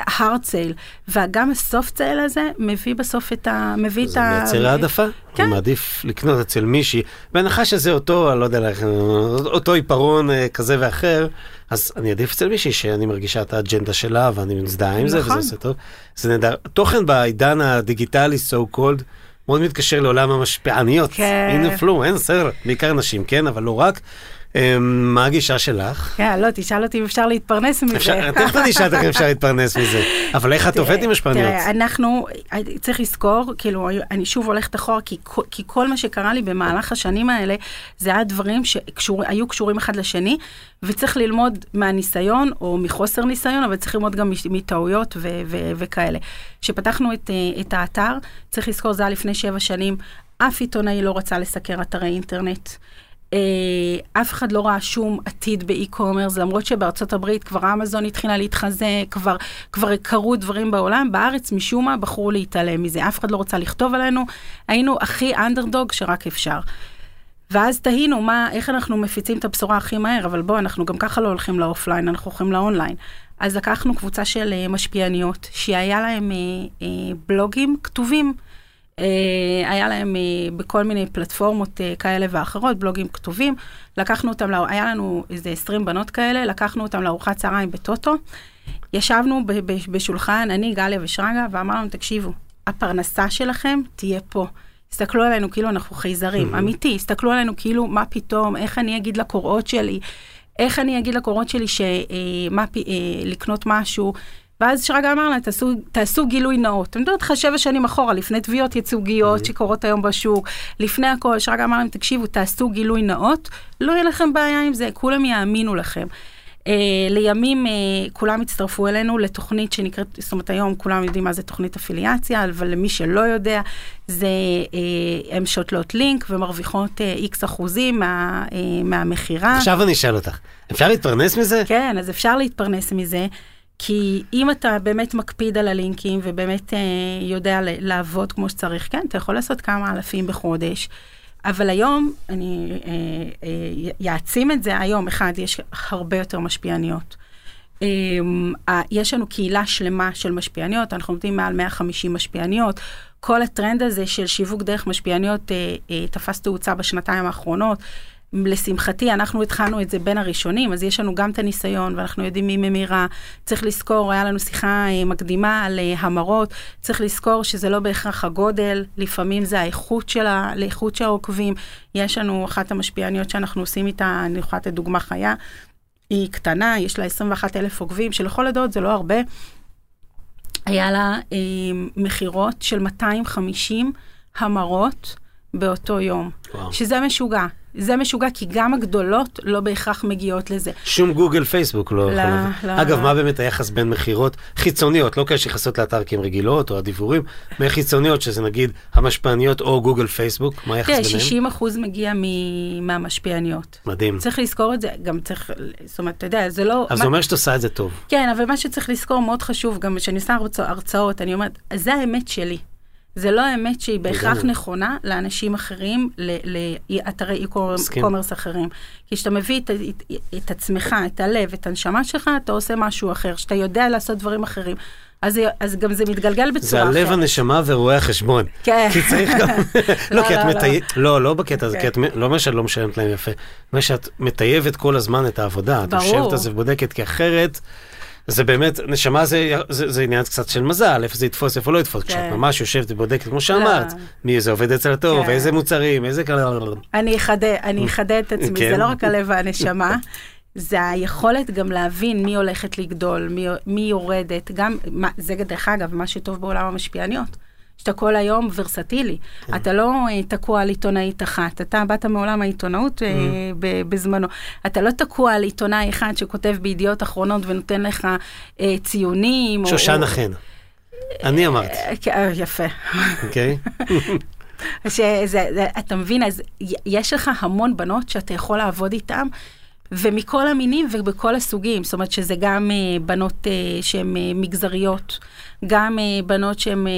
hard sale, וגם הסופט sale הזה מביא בסוף את ה... מביא את ה... זה מייצר העדפה. כן. אני מעדיף לקנות אצל מישהי, בהנחה שזה אותו, אני לא יודע, אותו עיפרון אה, כזה ואחר, אז אני אעדיף אצל מישהי שאני מרגישה את האג'נדה שלה ואני מזדהה עם זה, וזה נכון. עושה טוב. זה נהדר. תוכן בעידן הדיגיטלי, so called, מאוד מתקשר לעולם המשפיעניות. כן. אינפלואנסר, בעיקר נשים, כן, אבל לא רק. אמ, מה הגישה שלך? כן, לא, תשאל אותי אם אפשר להתפרנס מזה. תכף אני אשאל אותך אם אפשר להתפרנס מזה. אבל איך את עובדת עם השפעניות? תראה, אנחנו, צריך לזכור, כאילו, אני שוב הולכת אחורה, כי כל מה שקרה לי במהלך השנים האלה, זה היה דברים שהיו קשורים אחד לשני, וצריך ללמוד מהניסיון, או מחוסר ניסיון, אבל צריך ללמוד גם מטעויות וכאלה. כשפתחנו את האתר, צריך לזכור, זה היה לפני שבע שנים, אף עיתונאי לא רצה לסקר אתרי אינטרנט. אה, אף אחד לא ראה שום עתיד ב e-commerce, למרות שבארצות הברית כבר אמזון התחילה להתחזק, כבר, כבר קרו דברים בעולם, בארץ משום מה בחרו להתעלם מזה, אף אחד לא רוצה לכתוב עלינו, היינו הכי אנדרדוג שרק אפשר. ואז תהינו מה, איך אנחנו מפיצים את הבשורה הכי מהר, אבל בואו, אנחנו גם ככה לא הולכים לאופליין, אנחנו הולכים לאונליין. אז לקחנו קבוצה של uh, משפיעניות, שהיה להם uh, uh, בלוגים כתובים. אה, היה להם אה, בכל מיני פלטפורמות אה, כאלה ואחרות, בלוגים כתובים. לקחנו אותם, היה לנו איזה 20 בנות כאלה, לקחנו אותם לארוחת צהריים בטוטו. ישבנו בשולחן, אני, גליה ושרגא, ואמרנו, תקשיבו, הפרנסה שלכם תהיה פה. הסתכלו עלינו כאילו אנחנו חייזרים, אמיתי, הסתכלו עלינו כאילו, מה פתאום, איך אני אגיד לקורות שלי, איך אני אגיד לקורות שלי שמה, לקנות משהו, ואז שרגא אמר לה, תעשו, תעשו גילוי נאות. אני מדברת לך שבע שנים אחורה, לפני תביעות ייצוגיות mm-hmm. שקורות היום בשוק, לפני הכל, שרגא אמר להם, תקשיבו, תעשו גילוי נאות, לא יהיה לכם בעיה עם זה, כולם יאמינו לכם. Uh, לימים uh, כולם הצטרפו אלינו לתוכנית שנקראת, זאת אומרת היום כולם יודעים מה זה תוכנית אפיליאציה, אבל למי שלא יודע, זה, uh, הן שותלות לינק ומרוויחות איקס uh, אחוזים מה, uh, מהמכירה. עכשיו אני אשאל אותך, אפשר להתפרנס מזה? כן, אז אפשר להתפרנס מזה. כי אם אתה באמת מקפיד על הלינקים ובאמת אה, יודע לעבוד כמו שצריך, כן, אתה יכול לעשות כמה אלפים בחודש. אבל היום, אני אה, אה, את זה, היום, אחד, יש הרבה יותר משפיעניות. אה, יש לנו קהילה שלמה של משפיעניות, אנחנו נותנים מעל 150 משפיעניות. כל הטרנד הזה של שיווק דרך משפיעניות אה, אה, תפס תאוצה בשנתיים האחרונות. לשמחתי, אנחנו התחלנו את זה בין הראשונים, אז יש לנו גם את הניסיון, ואנחנו יודעים מי ממירה. צריך לזכור, היה לנו שיחה אה, מקדימה על אה, המרות, צריך לזכור שזה לא בהכרח הגודל, לפעמים זה האיכות של, ה, לאיכות של העוקבים. יש לנו אחת המשפיעניות שאנחנו עושים איתה, אני יכולה לתת דוגמה חיה, היא קטנה, יש לה 21 אלף עוקבים, שלכל הדעות זה לא הרבה. היה לה אה, מכירות של 250 המרות באותו יום, וואו. שזה משוגע. זה משוגע, כי גם הגדולות לא בהכרח מגיעות לזה. שום גוגל פייסבוק לא לא. לא. אגב, מה באמת היחס בין מכירות חיצוניות, לא כאלה שנכנסות לאתר כי הן רגילות, או הדיבורים, מחיצוניות, שזה נגיד המשפעניות או גוגל פייסבוק, מה היחס תראה, ביניהם? 60 אחוז מגיע מ- מהמשפיעניות. מדהים. צריך לזכור את זה, גם צריך, זאת אומרת, אתה יודע, זה לא... מה- זה אומר שאת עושה את זה טוב. כן, אבל מה שצצריך לזכור מאוד חשוב, גם כשאני עושה הרצא- הרצאות, אני אומרת, זה האמת שלי. זה לא האמת שהיא בהכרח. נכונה לאנשים אחרים, לאתרי e-commerce אחרים. כי כשאתה מביא את, את, את עצמך, את הלב, את הנשמה שלך, אתה עושה משהו אחר. כשאתה יודע לעשות דברים אחרים, אז, זה- אז גם זה מתגלגל בצורה זה אחרת. הלב, הנשמה ורואה החשבון. כן. כי צריך גם... לא, לא, כי את לא, לא. מטייבת... לא, לא בקטע הזה, כן. כי את לא אומר שאת לא משלמת להם יפה. אומר שאת מטייבת כל הזמן את העבודה. את ברור. יושבת על זה ובודקת, כי אחרת... זה באמת, נשמה זה, זה, זה עניין קצת של מזל, איפה זה יתפוס, איפה לא יתפוס. כן. כשאת ממש יושבת ובודקת, כמו שאמרת, לא. מי זה עובד אצל הטוב, כן. איזה מוצרים, איזה כאלה... אני אחדד, אני אחדד את עצמי, כן. זה לא רק הלב והנשמה, זה היכולת גם להבין מי הולכת לגדול, מי, מי יורדת, גם, מה, זה דרך אגב, מה שטוב בעולם המשפיעניות. שאתה כל היום ורסטילי. כן. אתה לא אה, תקוע על עיתונאית אחת, אתה באת מעולם העיתונאות אה, Mm. בזמנו. אתה לא תקוע על עיתונאי אחד שכותב בידיעות אחרונות ונותן לך אה, ציונים. שושנה או- חן. אני אמרתי, כן, יפה. אוקיי? שזה, זה, אתה מבין, אז יש לך המון בנות שאתה יכול לעבוד איתן, ומכל המינים ובכל הסוגים, זאת אומרת שזה גם אה, בנות אה, שהן אה, מגזריות, גם אה, בנות שהן אה,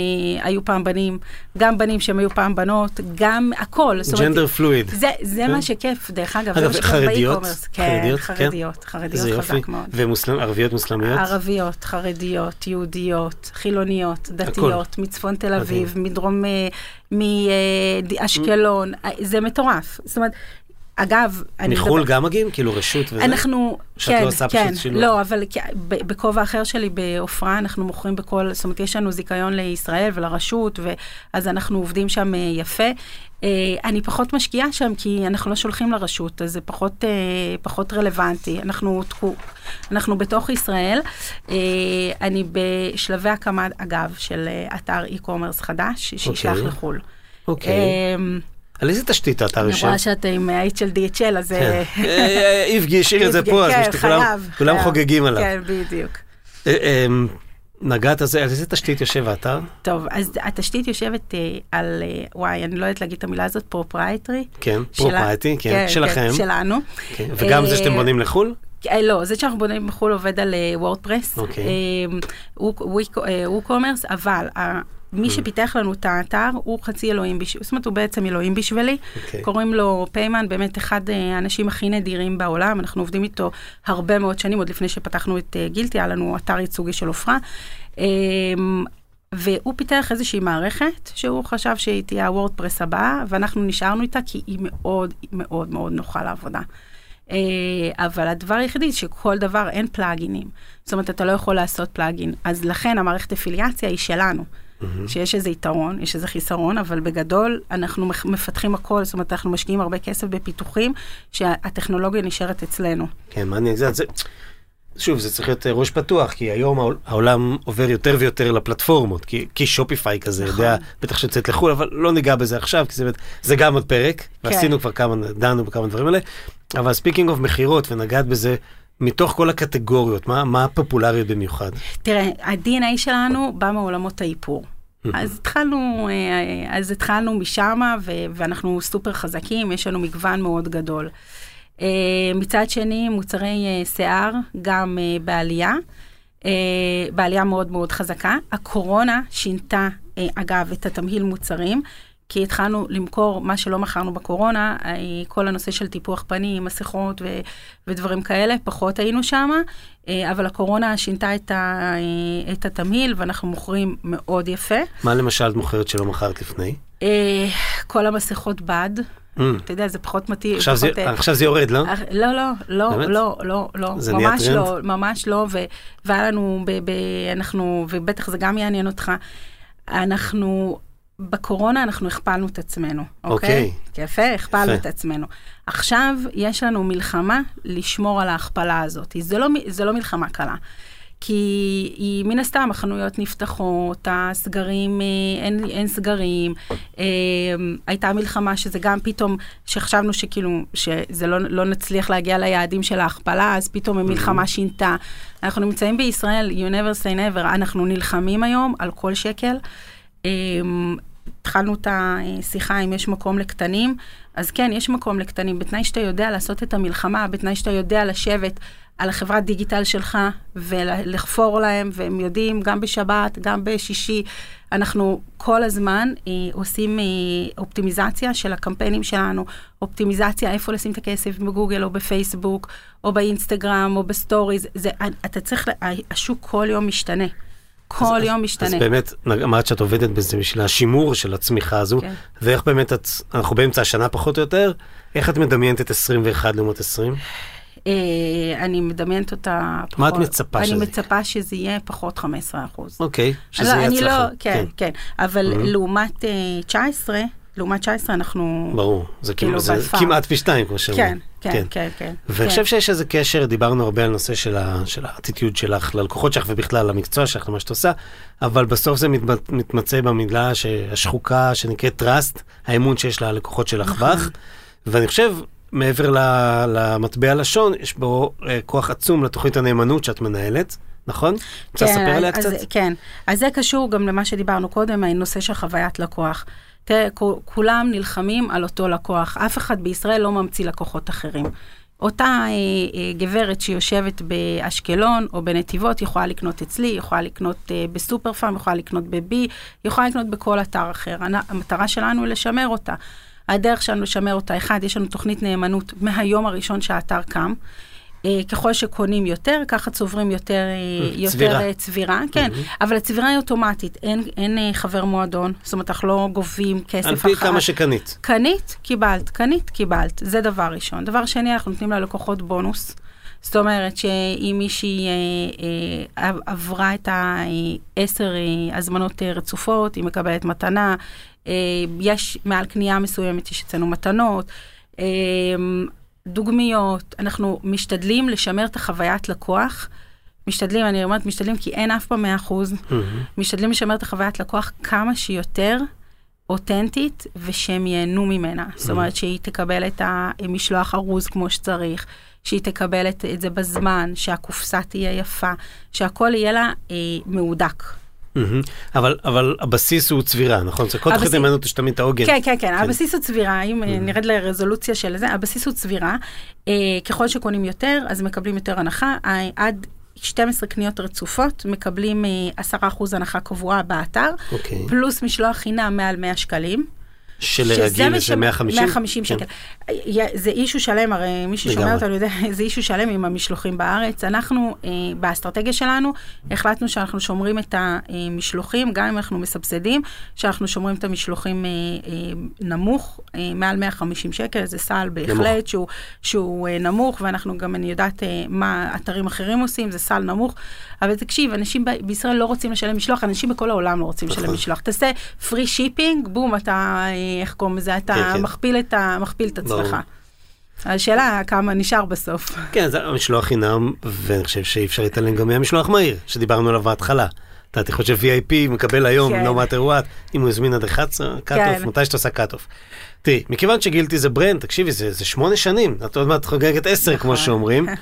היו פעם בנים, גם בנים שהם היו פעם בנות, גם הכל. ג'נדר פלואיד. זה, זה כן. מה שכיף, דרך אגב, זה אגב, מה שכיף חרדיות? באי-קומרס. כן, חרדיות? כן. חרדיות, חרדיות איזה יופי. חזק מאוד. וערביות מוסלמיות? ערביות, חרדיות, יהודיות, חילוניות, דתיות, מצפון תל אביב, מדרום, אה, מאשקלון, זה מטורף. זאת אומרת, אגב, אני מחו"ל גם מגיעים? כאילו רשות וזה? אנחנו, שאת כן, לא עושה פשוט כן, שילוב? לא, אבל בכובע אחר שלי בעופרה, אנחנו מוכרים בכל, זאת אומרת, יש לנו זיכיון לישראל ולרשות, ואז אנחנו עובדים שם אה, יפה. אה, אני פחות משקיעה שם, כי אנחנו לא שולחים לרשות, אז זה פחות, אה, פחות רלוונטי. אנחנו, אנחנו בתוך ישראל. אני בשלבי הקמה, אגב, של אתר e-commerce חדש, שישלח אוקיי. לחו"ל. אוקיי. אה, על איזה תשתית אני יושב? רואה שאתה עם העט של DHL, אז... אה, כן. אה, איבגי השאיר את זה פה, אז כן, כולם-. חוגגים עליו. כן, בדיוק. אה, אה, נגעת על זה, על איזה תשתית יושב האתר? טוב, אז התשתית יושבת אה, על, אה, וואי, אני לא יודעת להגיד את המילה הזאת, proprietary. כן, proprietary, כן, שלכם. שלנו. כן, וגם זה שאתם אה, בונים לחו"ל? אה, לא, זה שאנחנו בונים בחו"ל עובד על WordPress, אוקיי. WooCommerce, אבל אה, Mm. מי שפיתח לנו את האתר הוא חצי אלוהים, בש- זאת אומרת הוא בעצם אלוהים בשבילי. אוקיי. קוראים לו פיימן, באמת אחד אה, האנשים הכי נדירים בעולם, אנחנו עובדים איתו הרבה מאוד שנים, עוד לפני שפתחנו את אה, גילטי, היה לנו אתר ייצוגי של עופרה. אה, והוא פיתח איזושהי מערכת שהוא חשב שהיא תהיה ה WordPress הבאה, ואנחנו נשארנו איתה כי היא מאוד מאוד מאוד נוחה לעבודה. אה, אבל הדבר היחידי שכל דבר אין פלאגינים. זאת אומרת, אתה לא יכול לעשות פלאגין. אז לכן המערכת אפיליאציה היא שלנו. שיש איזה יתרון, יש איזה חיסרון, אבל בגדול אנחנו מפתחים הכל, זאת אומרת, אנחנו משקיעים הרבה כסף בפיתוחים, שהטכנולוגיה נשארת אצלנו. כן, מעניין, זה, זה, שוב, זה צריך להיות אה, ראש פתוח, כי היום העול- העולם עובר יותר ויותר לפלטפורמות, כי, כי שופיפיי כזה, נכון. יודע, בטח שיוצאת לחו"ל, אבל לא ניגע בזה עכשיו, כי זה, זה גם עוד פרק, ועשינו כבר כמה, דנו בכמה דברים האלה, אבל speaking of מכירות, ונגעת בזה, מתוך כל הקטגוריות, מה, מה הפופולריות במיוחד? תראה, ה-DNA שלנו בא מעולמות האיפור. אז התחלנו, אה, אז התחלנו משם, ואנחנו סופר חזקים, יש לנו מגוון מאוד גדול. אה, מצד שני, מוצרי אה, שיער, גם אה, בעלייה, אה, בעלייה מאוד מאוד חזקה. הקורונה שינתה, אה, אגב, את התמהיל מוצרים. כי התחלנו למכור מה שלא מכרנו בקורונה, אה, כל הנושא של טיפוח פנים, מסכות ו- ודברים כאלה, פחות היינו שם, אבל הקורונה שינתה את, ה- אה, את התמהיל ואנחנו מוכרים מאוד יפה. מה למשל את מוכרת שלא מכרת לפני? אה, כל המסכות בד, Mm, אתה יודע, זה פחות מתאים. עכשיו, זה, פחות, אה, עכשיו זה יורד, לא? לא, לא, לא, באמת? לא, לא, לא, זה נהיה ממש טרנד? לא, ממש לא, ו- והיה לנו, ב- ב- אנחנו, ובטח זה גם יעניין אותך, אנחנו, בקורונה אנחנו הכפלנו את עצמנו, אוקיי. אוקיי? יפה, הכפלנו יפה. את עצמנו. עכשיו יש לנו מלחמה לשמור על ההכפלה הזאת. זה לא, זה לא מלחמה קלה. כי היא, מן הסתם, החנויות נפתחות, הסגרים, אה, אין, אין סגרים. אה, הייתה מלחמה שזה גם פתאום, שחשבנו שכאילו, שזה לא, לא נצליח להגיע ליעדים של ההכפלה, אז פתאום המלחמה שינתה. אנחנו נמצאים בישראל, you never say never, אנחנו נלחמים היום על כל שקל. אה, התחלנו את השיחה אם יש מקום לקטנים, אז כן, יש מקום לקטנים, בתנאי שאתה יודע לעשות את המלחמה, בתנאי שאתה יודע לשבת על החברת דיגיטל שלך ולחפור להם, והם יודעים גם בשבת, גם בשישי. אנחנו כל הזמן אה, עושים אה, אופטימיזציה של הקמפיינים שלנו, אופטימיזציה איפה לשים את הכסף בגוגל או בפייסבוק או באינסטגרם או בסטוריז. זה, אתה צריך, השוק כל יום משתנה. כל אז, יום משתנה. אז באמת, אמרת שאת עובדת בזה בשביל השימור של הצמיחה הזו, כן. ואיך באמת את, אנחנו באמצע השנה פחות או יותר, איך את מדמיינת את 21 לעומת 20? אה, אני מדמיינת אותה פחות. מה את מצפה שזה? אני מצפה שזה יהיה פחות 15 אחוז. אוקיי, שזה יהיה הצלחה. לא, כן, כן, אבל לעומת 19, אה, לעומת 19 אנחנו... ברור, זה כאילו, זה כמעט פי שתיים, כמו שאומרים. כן, כן, כן, כן. כן ואני חושב שיש איזה קשר, דיברנו הרבה על נושא של, ה, של האטיטיוד שלך ללקוחות שלך ובכלל למקצוע שלך, למה שאת עושה, אבל בסוף זה מת, מתמצא במילה השחוקה שנקראת trust, האמון שיש ללקוחות שלך נכון. בך, ואני חושב, מעבר למטבע לשון, יש בו uh, כוח עצום לתוכנית הנאמנות שאת מנהלת. נכון? רוצה כן, לספר עליה קצת? כן, אז זה קשור גם למה שדיברנו קודם, הנושא של חוויית לקוח. תראה, כולם נלחמים על אותו לקוח, אף אחד בישראל לא ממציא לקוחות אחרים. אותה אה, אה, גברת שיושבת באשקלון או בנתיבות יכולה לקנות אצלי, יכולה לקנות אה, בסופר פארם, יכולה לקנות בבי, יכולה לקנות בכל אתר אחר. המטרה שלנו היא לשמר אותה. הדרך שלנו לשמר אותה, אחד, יש לנו תוכנית נאמנות מהיום הראשון שהאתר קם. אה, ככל שקונים יותר, ככה צוברים יותר, אה, יותר צבירה. אה, צבירה, כן, mm-hmm. אבל הצבירה היא אוטומטית, אין, אין חבר מועדון, זאת אומרת, אנחנו לא גובים כסף אחר. על פי כמה שקנית. קנית, קיבלת, קנית, קיבלת, זה דבר ראשון. דבר שני, אנחנו נותנים ללקוחות בונוס. זאת אומרת שאם מישהי אה, אה, עברה את העשר אה, הזמנות אה, רצופות, היא מקבלת מתנה, אה, יש מעל קנייה מסוימת, יש אצלנו מתנות. אה, דוגמיות, אנחנו משתדלים לשמר את החוויית לקוח. משתדלים, אני אומרת משתדלים כי אין אף פעם 100 אחוז. Mm-hmm. משתדלים לשמר את החוויית לקוח כמה שיותר אותנטית ושהם ייהנו ממנה. Mm-hmm. זאת אומרת שהיא תקבל את המשלוח ארוז כמו שצריך, שהיא תקבל את, את זה בזמן, שהקופסה תהיה יפה, שהכל יהיה לה אה, מהודק. אבל, אבל הבסיס הוא צבירה, נכון? זה כל תוכנית נאמנות יש תמיד את העוגן. כן, כן, כן, הבסיס הוא צבירה, אם נרד לרזולוציה של זה, הבסיס הוא צבירה. אה, ככל שקונים יותר, אז מקבלים יותר הנחה. אה, עד 12 קניות רצופות, מקבלים 10% אה, הנחה קבועה באתר, אוקיי. פלוס משלוח חינם מעל 100 שקלים. שלרגיל זה 150? 150 שקל. כן. זה אישו שלם, הרי מי ששומע אותנו יודע, זה אישו שלם עם המשלוחים בארץ. אנחנו, אה, באסטרטגיה שלנו, החלטנו שאנחנו שומרים את המשלוחים, גם אם אנחנו מסבסדים, שאנחנו שומרים את המשלוחים אה, אה, נמוך, אה, מעל 150 שקל, זה סל בהחלט שהוא, שהוא אה, נמוך, ואנחנו גם, אני יודעת אה, מה אתרים אחרים עושים, זה סל נמוך. אבל תקשיב, אנשים ב- בישראל לא רוצים לשלם משלוח, אנשים בכל העולם לא רוצים לשלם נכון. משלוח. תעשה free shipping, בום, אתה... אה, איך קוראים לזה, אתה כן, כן. מכפיל, את ה, מכפיל את עצמך. השאלה כמה נשאר בסוף. כן, זה המשלוח חינם, ואני חושב שאי אפשר להתעלם גם מהמשלוח מהיר, שדיברנו עליו בהתחלה. אתה יכול ש-VIP מקבל היום, כן. no matter what, אם הוא הזמין עד 11, cut off, מתי שאתה עושה cut off. תראי, מכיוון שגילטי זה brand, תקשיבי, זה, זה שמונה שנים, את עוד מעט חוגגת עשר, כמו נכון. שאומרים.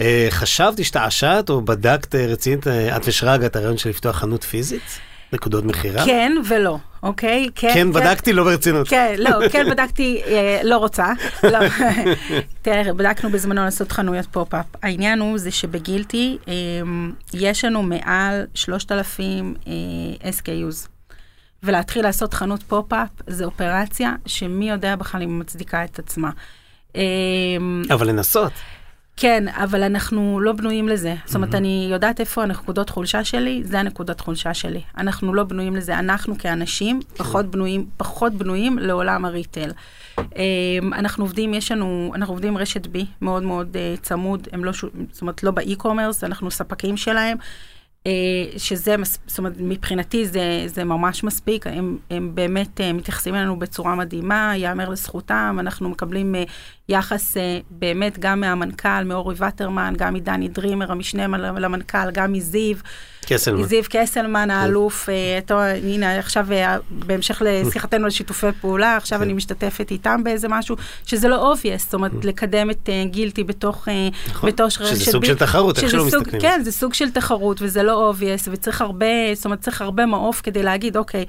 אה, חשבת, השתעשעת, או בדקת אה, רצינית, אה, את ושרגא, את הרעיון של לפתוח חנות פיזית? נקודות מכירה? כן ולא, אוקיי? כן, כן, כן בדקתי, לא ברצינות. כן, לא, כן בדקתי, אה, לא רוצה. לא. תראה, בדקנו בזמנו לעשות חנויות pop-up. העניין הוא זה שבגילטי אה, יש לנו מעל 3,000 אה, SKUs. ולהתחיל לעשות חנות pop-up זה אופרציה שמי יודע בכלל אם היא מצדיקה את עצמה. אה, אבל לנסות. כן, אבל אנחנו לא בנויים לזה. זאת אומרת, אני יודעת איפה הנקודות חולשה שלי, זה הנקודת חולשה שלי. אנחנו לא בנויים לזה. אנחנו כאנשים כן. פחות בנויים, פחות בנויים לעולם ה retail. אמ, אנחנו עובדים, יש לנו, אנחנו עובדים רשת בי מאוד מאוד uh, צמוד, הם לא, זאת אומרת, לא באי-קומרס, אנחנו ספקים שלהם. אה, שזה, זאת אומרת, מבחינתי זה, זה ממש מספיק, הם, הם באמת אה, מתייחסים אלינו בצורה מדהימה, ייאמר לזכותם, אנחנו מקבלים אה, יחס אה, באמת גם מהמנכ"ל, מאורי וטרמן, גם מדני דרימר, המשנה למנכ"ל, גם מזיו. קסלמן. זיו קסלמן האלוף, אה, טוב, הנה עכשיו אה, בהמשך לשיחתנו על שיתופי פעולה, עכשיו כן. אני משתתפת איתם באיזה משהו, שזה לא obvious, זאת אומרת, לקדם את אה, גילטי בתוך... אה, נכון, בתוך שזה רשת סוג בי- של תחרות, איך שלא מסתכלים כן, זה סוג של תחרות, וזה לא obvious, וצריך הרבה, זאת אומרת, צריך הרבה מעוף כדי להגיד, אוקיי,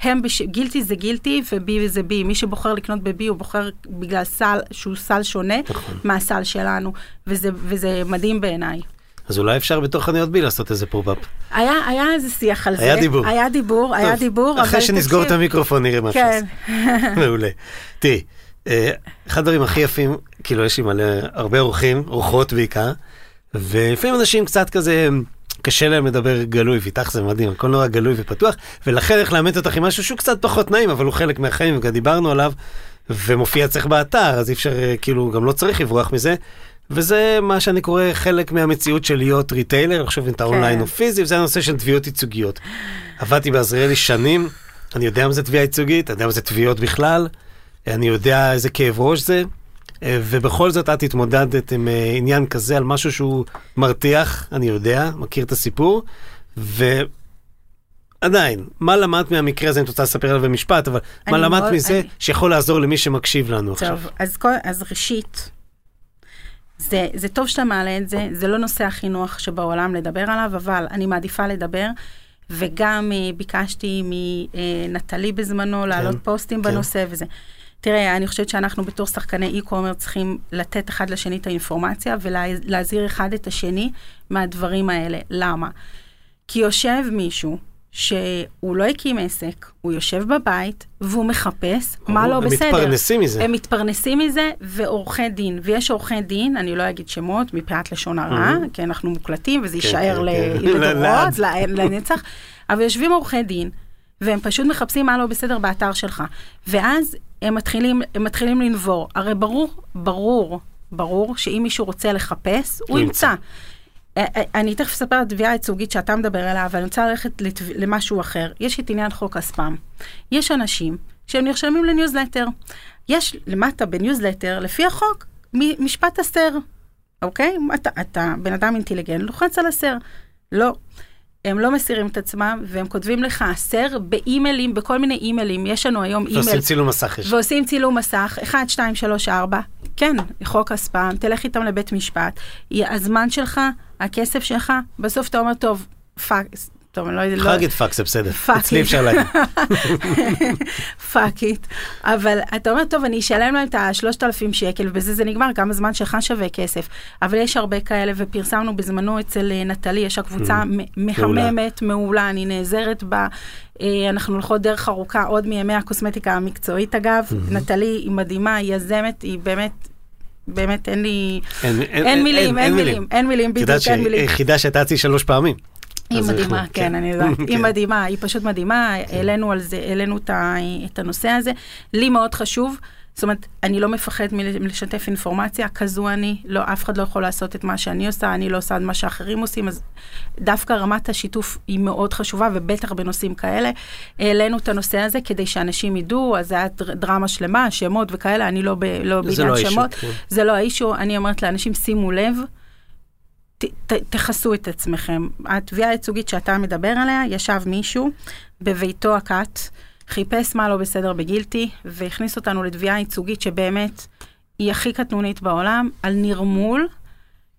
הם, בש... גילטי זה גילטי ובי זה בי. מי שבוחר לקנות בבי הוא בוחר בגלל סל שהוא סל שונה נכון. מהסל שלנו, וזה, וזה מדהים בעיניי. אז אולי אפשר בתוך חנויות בי לעשות איזה pop-up. היה, היה איזה שיח על היה זה. דיבור. היה דיבור, היה טוב, דיבור. אחרי שנסגור את תקשיב, המיקרופון נראה מה כן. מעולה. תראי, אה, אחד הדברים הכי יפים, כאילו יש לי מלא, הרבה אורחים, אורחות בעיקר, ולפעמים אנשים קצת כזה, קשה להם לדבר גלוי, ואיתך זה מדהים, הכל נורא גלוי ופתוח, ולכן איך לעמת אותך עם משהו שהוא קצת פחות נעים, אבל הוא חלק מהחיים, וגם דיברנו עליו, ומופיע אצלך באתר, אז אי אפשר, אה, כאילו, גם לא צריך לברוח מזה. וזה מה שאני קורא חלק מהמציאות של להיות retailer, עכשיו אם אתה אונליין או פיזי, וזה הנושא של תביעות ייצוגיות. עבדתי בעזריאלי שנים, אני יודע מה זה תביעה ייצוגית, אני יודע מה זה תביעות בכלל, אני יודע איזה כאב ראש זה, ובכל זאת את התמודדת עם אה, עניין כזה על משהו שהוא מרתיח, אני יודע, מכיר את הסיפור, ועדיין, מה למדת מהמקרה הזה, אם את רוצה לספר עליו במשפט, אבל מה למדת מאוד- מזה אני- שיכול לעזור למי שמקשיב לנו עכשיו? טוב, אז, אז ראשית, זה, זה טוב שאתה מעלה את זה, זה לא נושא הכי נוח שבעולם לדבר עליו, אבל אני מעדיפה לדבר, וגם uh, ביקשתי מנטלי בזמנו להעלות פוסטים כן. בנושא וזה. תראה, אני חושבת שאנחנו בתור שחקני e-commerce צריכים לתת אחד לשני את האינפורמציה ולהזהיר אחד את השני מהדברים האלה. למה? כי יושב מישהו שהוא לא הקים עסק, הוא יושב בבית והוא מחפש מה לא הם בסדר. מתפרנסים מזה. הם מתפרנסים מזה, ועורכי דין, ויש עורכי דין, אני לא אגיד שמות, מפאת לשון הרע, כי אנחנו מוקלטים וזה כן, יישאר כן, כן. לדורות, לנצח, אבל יושבים עורכי דין, והם פשוט מחפשים מה לא בסדר באתר שלך, ואז הם מתחילים, הם מתחילים לנבור. הרי ברור, ברור, ברור שאם מישהו רוצה לחפש, הוא ימצא. אני תכף אספר על התביעה הייצוגית שאתה מדבר עליה, אבל אני רוצה ללכת לתב... למשהו אחר. יש את עניין חוק הספאם. יש אנשים שהם נרשמים לניוזלטר. יש למטה בניוזלטר, לפי החוק, מ- משפט הסר, אוקיי? אתה, אתה בן אדם אינטליגנט, לוחץ על הסר. לא. הם לא מסירים את עצמם, והם כותבים לך הסר באימיילים, בכל מיני אימיילים. יש לנו היום אימייל. ועושים צילום מסך. יש. ועושים צילום מסך, 1, 2, 3, 4, כן, חוק הספאם, תלך איתם לבית משפט, הזמן שלך, הכסף שלך, בסוף אתה אומר, טוב, fuck, טוב, אני לא יודעת, יכולה להגיד fuck, זה בסדר. אצלי. אפשר להגיד. fuck it, אבל אתה אומר, טוב, אני אשלם להם את ה-3,000 שקל, ובזה זה נגמר, גם הזמן שלך שווה כסף. אבל יש הרבה כאלה, ופרסמנו בזמנו אצל אה, נטלי, יש לה קבוצה מ- מהממת, מעולה, אני נעזרת בה. אה, אנחנו הולכות דרך ארוכה עוד מימי הקוסמטיקה המקצועית, אגב. נטלי היא מדהימה, היא יזמת, היא באמת... באמת אין לי, אין- אין מילים, אין מילים, אין מילים, את יודעת בדיוק, אין מילים. היחידה שהייתה אצלי שלוש פעמים. היא מדהימה, אנחנו- כן, אני יודעת. היא כן. מדהימה, היא פשוט מדהימה. העלינו על זה, העלינו את הנושא הזה. לי מאוד חשוב, זאת אומרת, אני לא מפחד מל- מלשתף אינפורמציה, כזו אני, לא, אף אחד לא יכול לעשות את מה שאני עושה, אני לא עושה את מה שאחרים עושים, אז דווקא רמת השיתוף היא מאוד חשובה, ובטח בנושאים כאלה. העלינו את הנושא הזה כדי שאנשים ידעו, אז זה היה דר- דרמה שלמה, שמות וכאלה, אני לא, ב, לא זה בעניין לא שמות. כן. זה לא האישו, אני אומרת לאנשים, שימו לב, ת, תכסו את עצמכם. התביעה הייצוגית שאתה מדבר עליה, ישב מישהו בביתו הכת, חיפש מה לא בסדר בגילטי, והכניס אותנו לתביעה ייצוגית שבאמת היא הכי קטנונית בעולם, על נרמול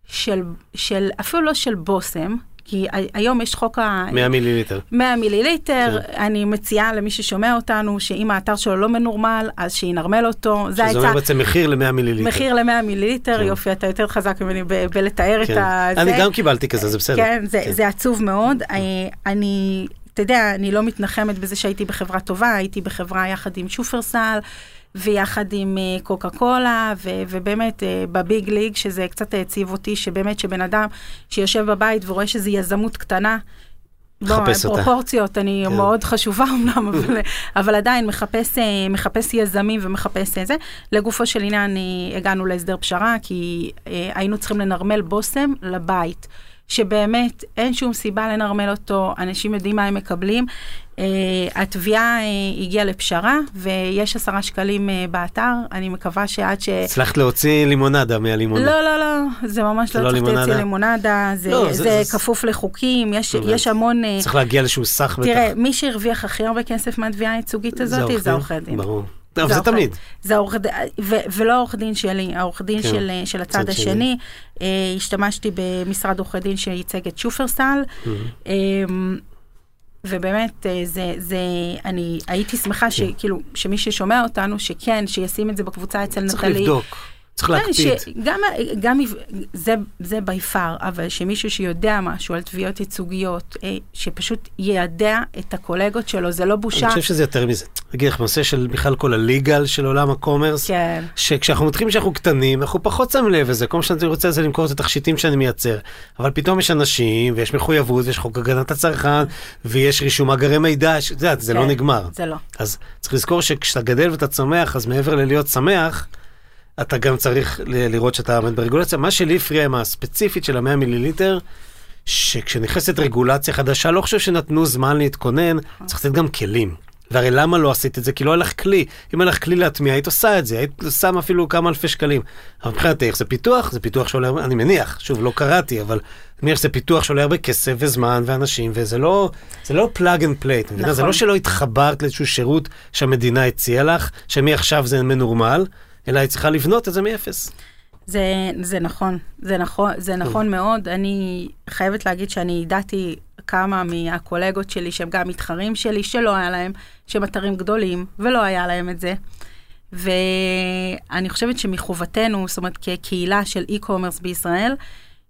של, של אפילו לא של בושם, כי היום יש חוק ה... 100 מיליליטר. 100 מיליליטר, כן. אני מציעה למי ששומע אותנו, שאם האתר שלו לא מנורמל, אז שינרמל אותו. זה שזה העצה. אומר בעצם מחיר ל-100 מיליליטר. מחיר ל-100 מיליליטר, כן. יופי, אתה יותר חזק ממני בלתאר את כן. ה... אני זה. גם קיבלתי כזה, זה בסדר. כן, זה, כן. זה עצוב מאוד. אה, אני, אתה יודע, אני לא מתנחמת בזה שהייתי בחברה טובה, הייתי בחברה יחד עם שופרסל. ויחד עם אה, קוקה קולה, ו- ובאמת אה, בביג ליג, שזה קצת העציב אותי, שבאמת שבן אדם שיושב בבית ורואה שזו יזמות קטנה, בוא, מחפש אותה. פרופורציות, אני כן. מאוד חשובה אמנם, אבל, אבל עדיין מחפש, אה, מחפש יזמים ומחפש אה, זה. לגופו של עניין הגענו להסדר פשרה, כי היינו צריכים לנרמל בושם לבית. שבאמת אין שום סיבה לנרמל אותו, אנשים יודעים מה הם מקבלים. Uh, התביעה uh, הגיעה לפשרה, ויש עשרה שקלים uh, באתר, אני מקווה שעד ש... הצלחת להוציא לימונדה מהלימונדה. לא, לא, לא, זה ממש לא לא צריך? להוציא לימונדה, זה, לא, זה- זה, זה כפוף לחוקים, יש. יש המון... צריך להגיע לאיזשהו סך בטח. תראה, מי שהרוויח הכי הרבה כסף מהתביעה הייצוגית הזאת, זה עורכי דין. ברור. טוב, זה תמיד. זה העורך דין, ו- ולא העורך דין שלי, העורך דין כן, של, של הצד צד שני. השני. אה, השתמשתי במשרד עורכי דין שייצג את שופרסל. Mm-hmm. אה, ובאמת, אה, זה, זה, אני הייתי שמחה כן. שכאילו, שמי ששומע אותנו, שכן, שישים את זה בקבוצה אצל צריך נטלי. לבדוק. צריך כן, להקפיד. שגם, גם, זה, זה בי פאר, אבל שמישהו שיודע משהו על תביעות ייצוגיות, אה, שפשוט יידע את הקולגות שלו, זה לא בושה. אני חושב שזה יותר מזה. אגיד לך, בנושא של בכלל כל הליגל של עולם הקומרס, כן. שכשאנחנו מתחילים שאנחנו קטנים, אנחנו פחות שמים לב לזה. כל מה שאני רוצה זה למכור את התכשיטים שאני מייצר. אבל פתאום יש אנשים, ויש מחויבות, ויש חוק הגנת הצרכן, ויש רישום מאגרי מידע, את יודעת, זה לא כן, נגמר. זה לא. אז צריך לזכור שכשאתה גדל ואתה צומח, אז מעבר ללהיות שמח, אתה גם צריך ל- לראות שאתה עומד ברגולציה. מה שלי הפריע עם הספציפית של המאה מיליליטר, שכשנכנסת רגולציה חדשה, לא חושב שנתנו זמן להתכונן, צריך לתת גם כלים. והרי למה לא עשית את זה? כי לא היה לך כלי. אם היה לך כלי להטמיע, היית עושה את זה, היית שם אפילו כמה אלפי שקלים. אבל מבחינתך זה פיתוח, זה פיתוח שעולה, אני מניח, שוב, לא קראתי, אבל אני מניח שזה פיתוח שעולה הרבה כסף וזמן ואנשים, וזה לא, זה לא plug and play, נכון. זה נכון. לא שלא התחברת לאיזשהו שירות שהמדינה הציעה לך, שמעכשיו זה מנורמל, אלא היא צריכה לבנות את זה מאפס. זה, זה נכון, זה נכון, זה נכון מאוד. אני חייבת להגיד שאני ידעתי כמה מהקולגות שלי, שהם גם מתחרים שלי, שלא היה להם, שהם אתרים גדולים, ולא היה להם את זה. ואני חושבת שמחובתנו, זאת אומרת, כקהילה של e-commerce בישראל,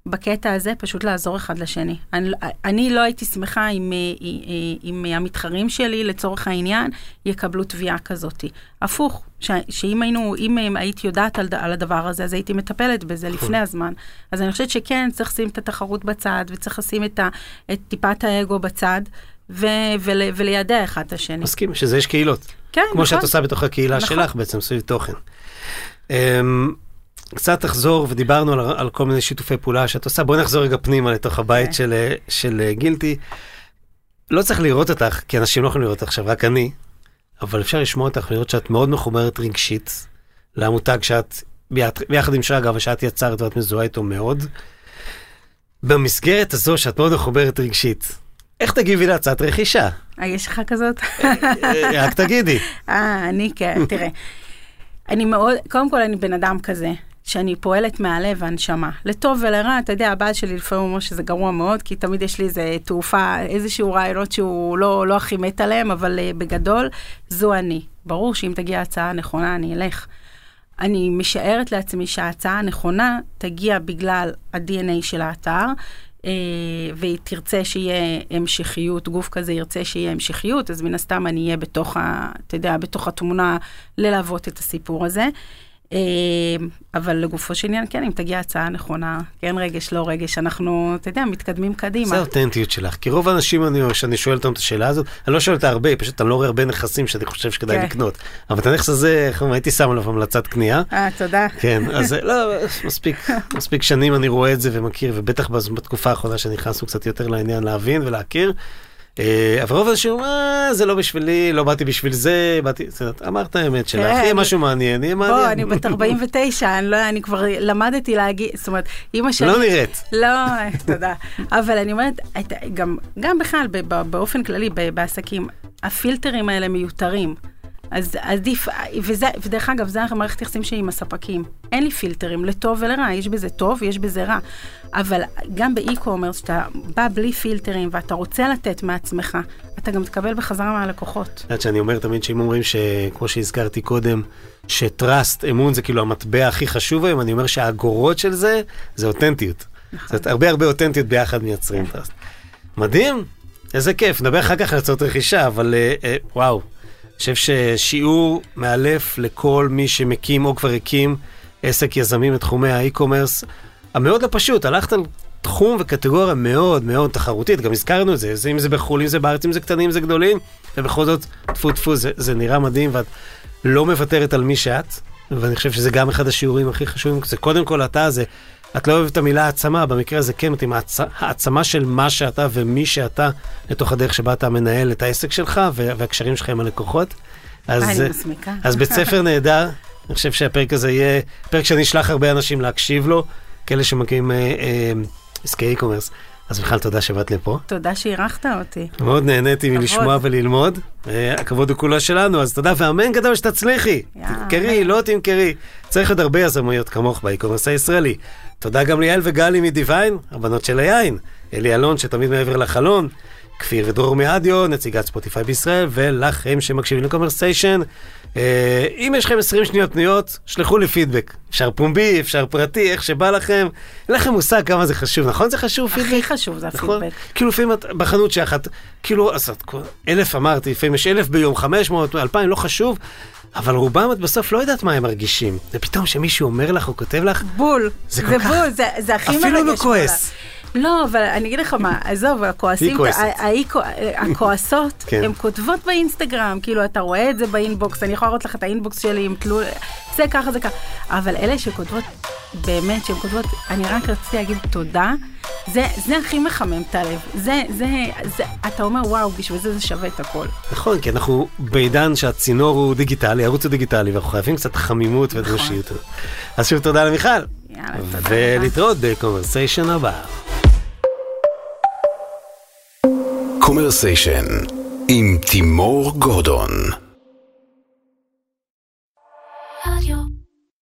בקטע הזה פשוט לעזור אחד לשני. אני, אני לא הייתי שמחה אם, אה, אם המתחרים שלי, לצורך העניין, יקבלו תביעה כזאת. הפוך, ש, שאם היינו, אם הייתי יודעת על, על הדבר הזה, אז הייתי מטפלת בזה לפני הזמן. אז אני חושבת שכן, צריך לשים את התחרות בצד, וצריך לשים את, ה, את טיפת האגו בצד, ו, ול, ולידע אחד את השני. מסכים, שזה יש קהילות. כן, כמו נכון. שאת עושה בתוך הקהילה נכון. שלך בעצם, סביב תוכן. קצת תחזור, ודיברנו על, על כל מיני שיתופי פעולה שאת עושה, בואי נחזור רגע פנימה לתוך הבית כן. של, של אה, גילטי. לא צריך לראות אותך, כי אנשים לא יכולים לראות אותך עכשיו, רק אני, אבל אפשר לשמוע אותך ולראות שאת מאוד מחוברת רגשית למותג שאת, ביחד, עם שרגא, ושאת יצרת ואת מזוהה איתו מאוד. במסגרת הזו שאת מאוד מחוברת רגשית, איך תגיבי להצעת רכישה? אה, יש לך כזאת? אה, רק תגידי. אה, אני כן, תראה. אני מאוד, קודם כל אני בן אדם כזה, שאני פועלת מהלב והנשמה. לטוב ולרע, אתה יודע, הבעל שלי לפעמים אומר שזה גרוע מאוד, כי תמיד יש לי איזה תעופה, איזשהו רעיונות שהוא לא, לא הכי מת עליהם, אבל uh, בגדול, זו אני. ברור שאם תגיע הצעה נכונה, אני אלך. אני משערת לעצמי שההצעה הנכונה תגיע בגלל ה-DNA של האתר, אה, והיא תרצה שיהיה המשכיות, גוף כזה ירצה שיהיה המשכיות, אז מן הסתם אני אהיה בתוך, ה, אתה יודע, בתוך התמונה ללוות את הסיפור הזה. אה, אבל לגופו של עניין, כן, אם תגיע הצעה נכונה, כן רגש, לא רגש, אנחנו, אתה יודע, מתקדמים קדימה. זה האותנטיות שלך, כי רוב האנשים, אני, שאני שואל אותם את השאלה הזאת, אני לא שואל אותה הרבה, פשוט אני לא רואה הרבה נכסים שאני חושב שכדאי כן. לקנות. אבל את הנכס הזה, איך אומרים, הייתי שם עליו המלצת קנייה. אה, תודה. כן, אז לא, מספיק, מספיק שנים אני רואה את זה ומכיר, ובטח בתקופה האחרונה שנכנסנו קצת יותר לעניין להבין ולהכיר. אבל רוב האנשים אה, זה לא בשבילי, לא באתי בשביל זה, באתי, אמרת האמת שלך, כן. יהיה משהו מעניין, יהיה מעניין. בוא, אני בת 49, אני לא, אני כבר למדתי להגיד, זאת אומרת, אימא שלי... לא נראית. לא, תודה. אבל אני אומרת, גם, בכלל, באופן כללי, בעסקים, הפילטרים האלה מיותרים. אז עדיף, וזה, ודרך אגב, זה המערכת יחסים שלי עם הספקים. אין לי פילטרים, לטוב ולרע, יש בזה טוב, יש בזה רע. אבל גם ב e-commerce, שאתה בא בלי פילטרים ואתה רוצה לתת מעצמך, אתה גם תקבל בחזרה מהלקוחות. את יודעת שאני אומר תמיד שאם אומרים שכמו שהזכרתי קודם, ש trust, אמון זה כאילו המטבע הכי חשוב היום, אני אומר שהאגורות של זה, זה אותנטיות. זאת אומרת, הרבה הרבה אותנטיות ביחד מייצרים trust. מדהים, איזה כיף, נדבר אחר כך על הצעות רכישה, אבל אה, אה, וואו, חושב ששיעור מאלף לכל מי שמקים או כבר הקים עסק יזמים בתחומי האי-קומרס, המאוד לא פשוט, הלכת על תחום וקטגוריה מאוד מאוד תחרותית, גם הזכרנו את זה, אם זה בחו"ל, אם זה בארץ, אם זה קטנים, אם זה גדולים, ובכל זאת, טפו טפו, זה, זה נראה מדהים, ואת לא מוותרת על מי שאת, ואני חושב שזה גם אחד השיעורים הכי חשובים, זה קודם כל אתה, זה את לא אוהבת את המילה העצמה, במקרה הזה כן מתאים, העצ- העצמה של מה שאתה ומי שאתה לתוך הדרך שבה אתה מנהל את העסק שלך וה- והקשרים שלך עם הלקוחות. אז, אני אה, מסמיקה. אז בית ספר נהדר, אני חושב שהפרק הזה יהיה פרק שאני אשלח הרבה אנשים להקשיב לו, כאלה שמגיעים עסקי e-commerce. אז בכלל תודה שבאת לפה. תודה שאירחת אותי. מאוד נהניתי כבוד. מלשמוע וללמוד. אה, הכבוד הוא כולו שלנו, אז תודה, ואמן גדול שתצליחי. תמכרי. לא תמכרי. צריך עוד הרבה יזמויות כמוך ב e-commerce הישראלי. תודה גם ליעל וגלי מדיוויין, הבנות של היין. אלי אלון, שתמיד מעבר לחלון. כפיר ודרור מאדיו, נציגת ספוטיפיי בישראל, ולכם שמקשיבים לקומרסיישן. אה, אם יש לכם 20 שניות פנויות, שלחו לי פידבק. אפשר פומבי, אפשר פרטי, איך שבא לכם. אין לכם מושג כמה זה חשוב, נכון? זה חשוב פידבק? הכי חשוב זה נכון? הפידבק. כאילו לפעמים את בחנות את כאילו, אז את כל- אלף אמרתי, לפעמים יש אלף ביום, חמש מאות, אלפיים, לא חשוב, אבל רובם את בסוף לא יודעת מה הם מרגישים. ופתאום שמישהו אומר לך או כותב לך, בול. זה זה כך- בול, זה- זה הכי מרגש. אפילו לא. כועס. לא, אבל אני אגיד לך מה, עזוב, הכועסים, הכועסות, כן. הן כותבות באינסטגרם, כאילו, אתה רואה את זה באינבוקס, אני יכולה להראות לך את האינבוקס שלי עם תלול, זה ככה, זה ככה. אבל אלה שכותבות, באמת, שהן כותבות, אני רק רציתי להגיד תודה, זה, זה הכי מחמם את הלב. זה, זה, זה, אתה אומר, וואו, בשביל זה זה שווה את הכל. נכון, כי אנחנו בעידן שהצינור הוא דיגיטלי, הערוץ הוא דיגיטלי, ואנחנו חייבים קצת חמימות ואנושיות. אז שוב תודה למיכל, יאללה, תודה רבה. ולהתראות בקומרסיישן הבא. קומרסיישן עם תימור גורדון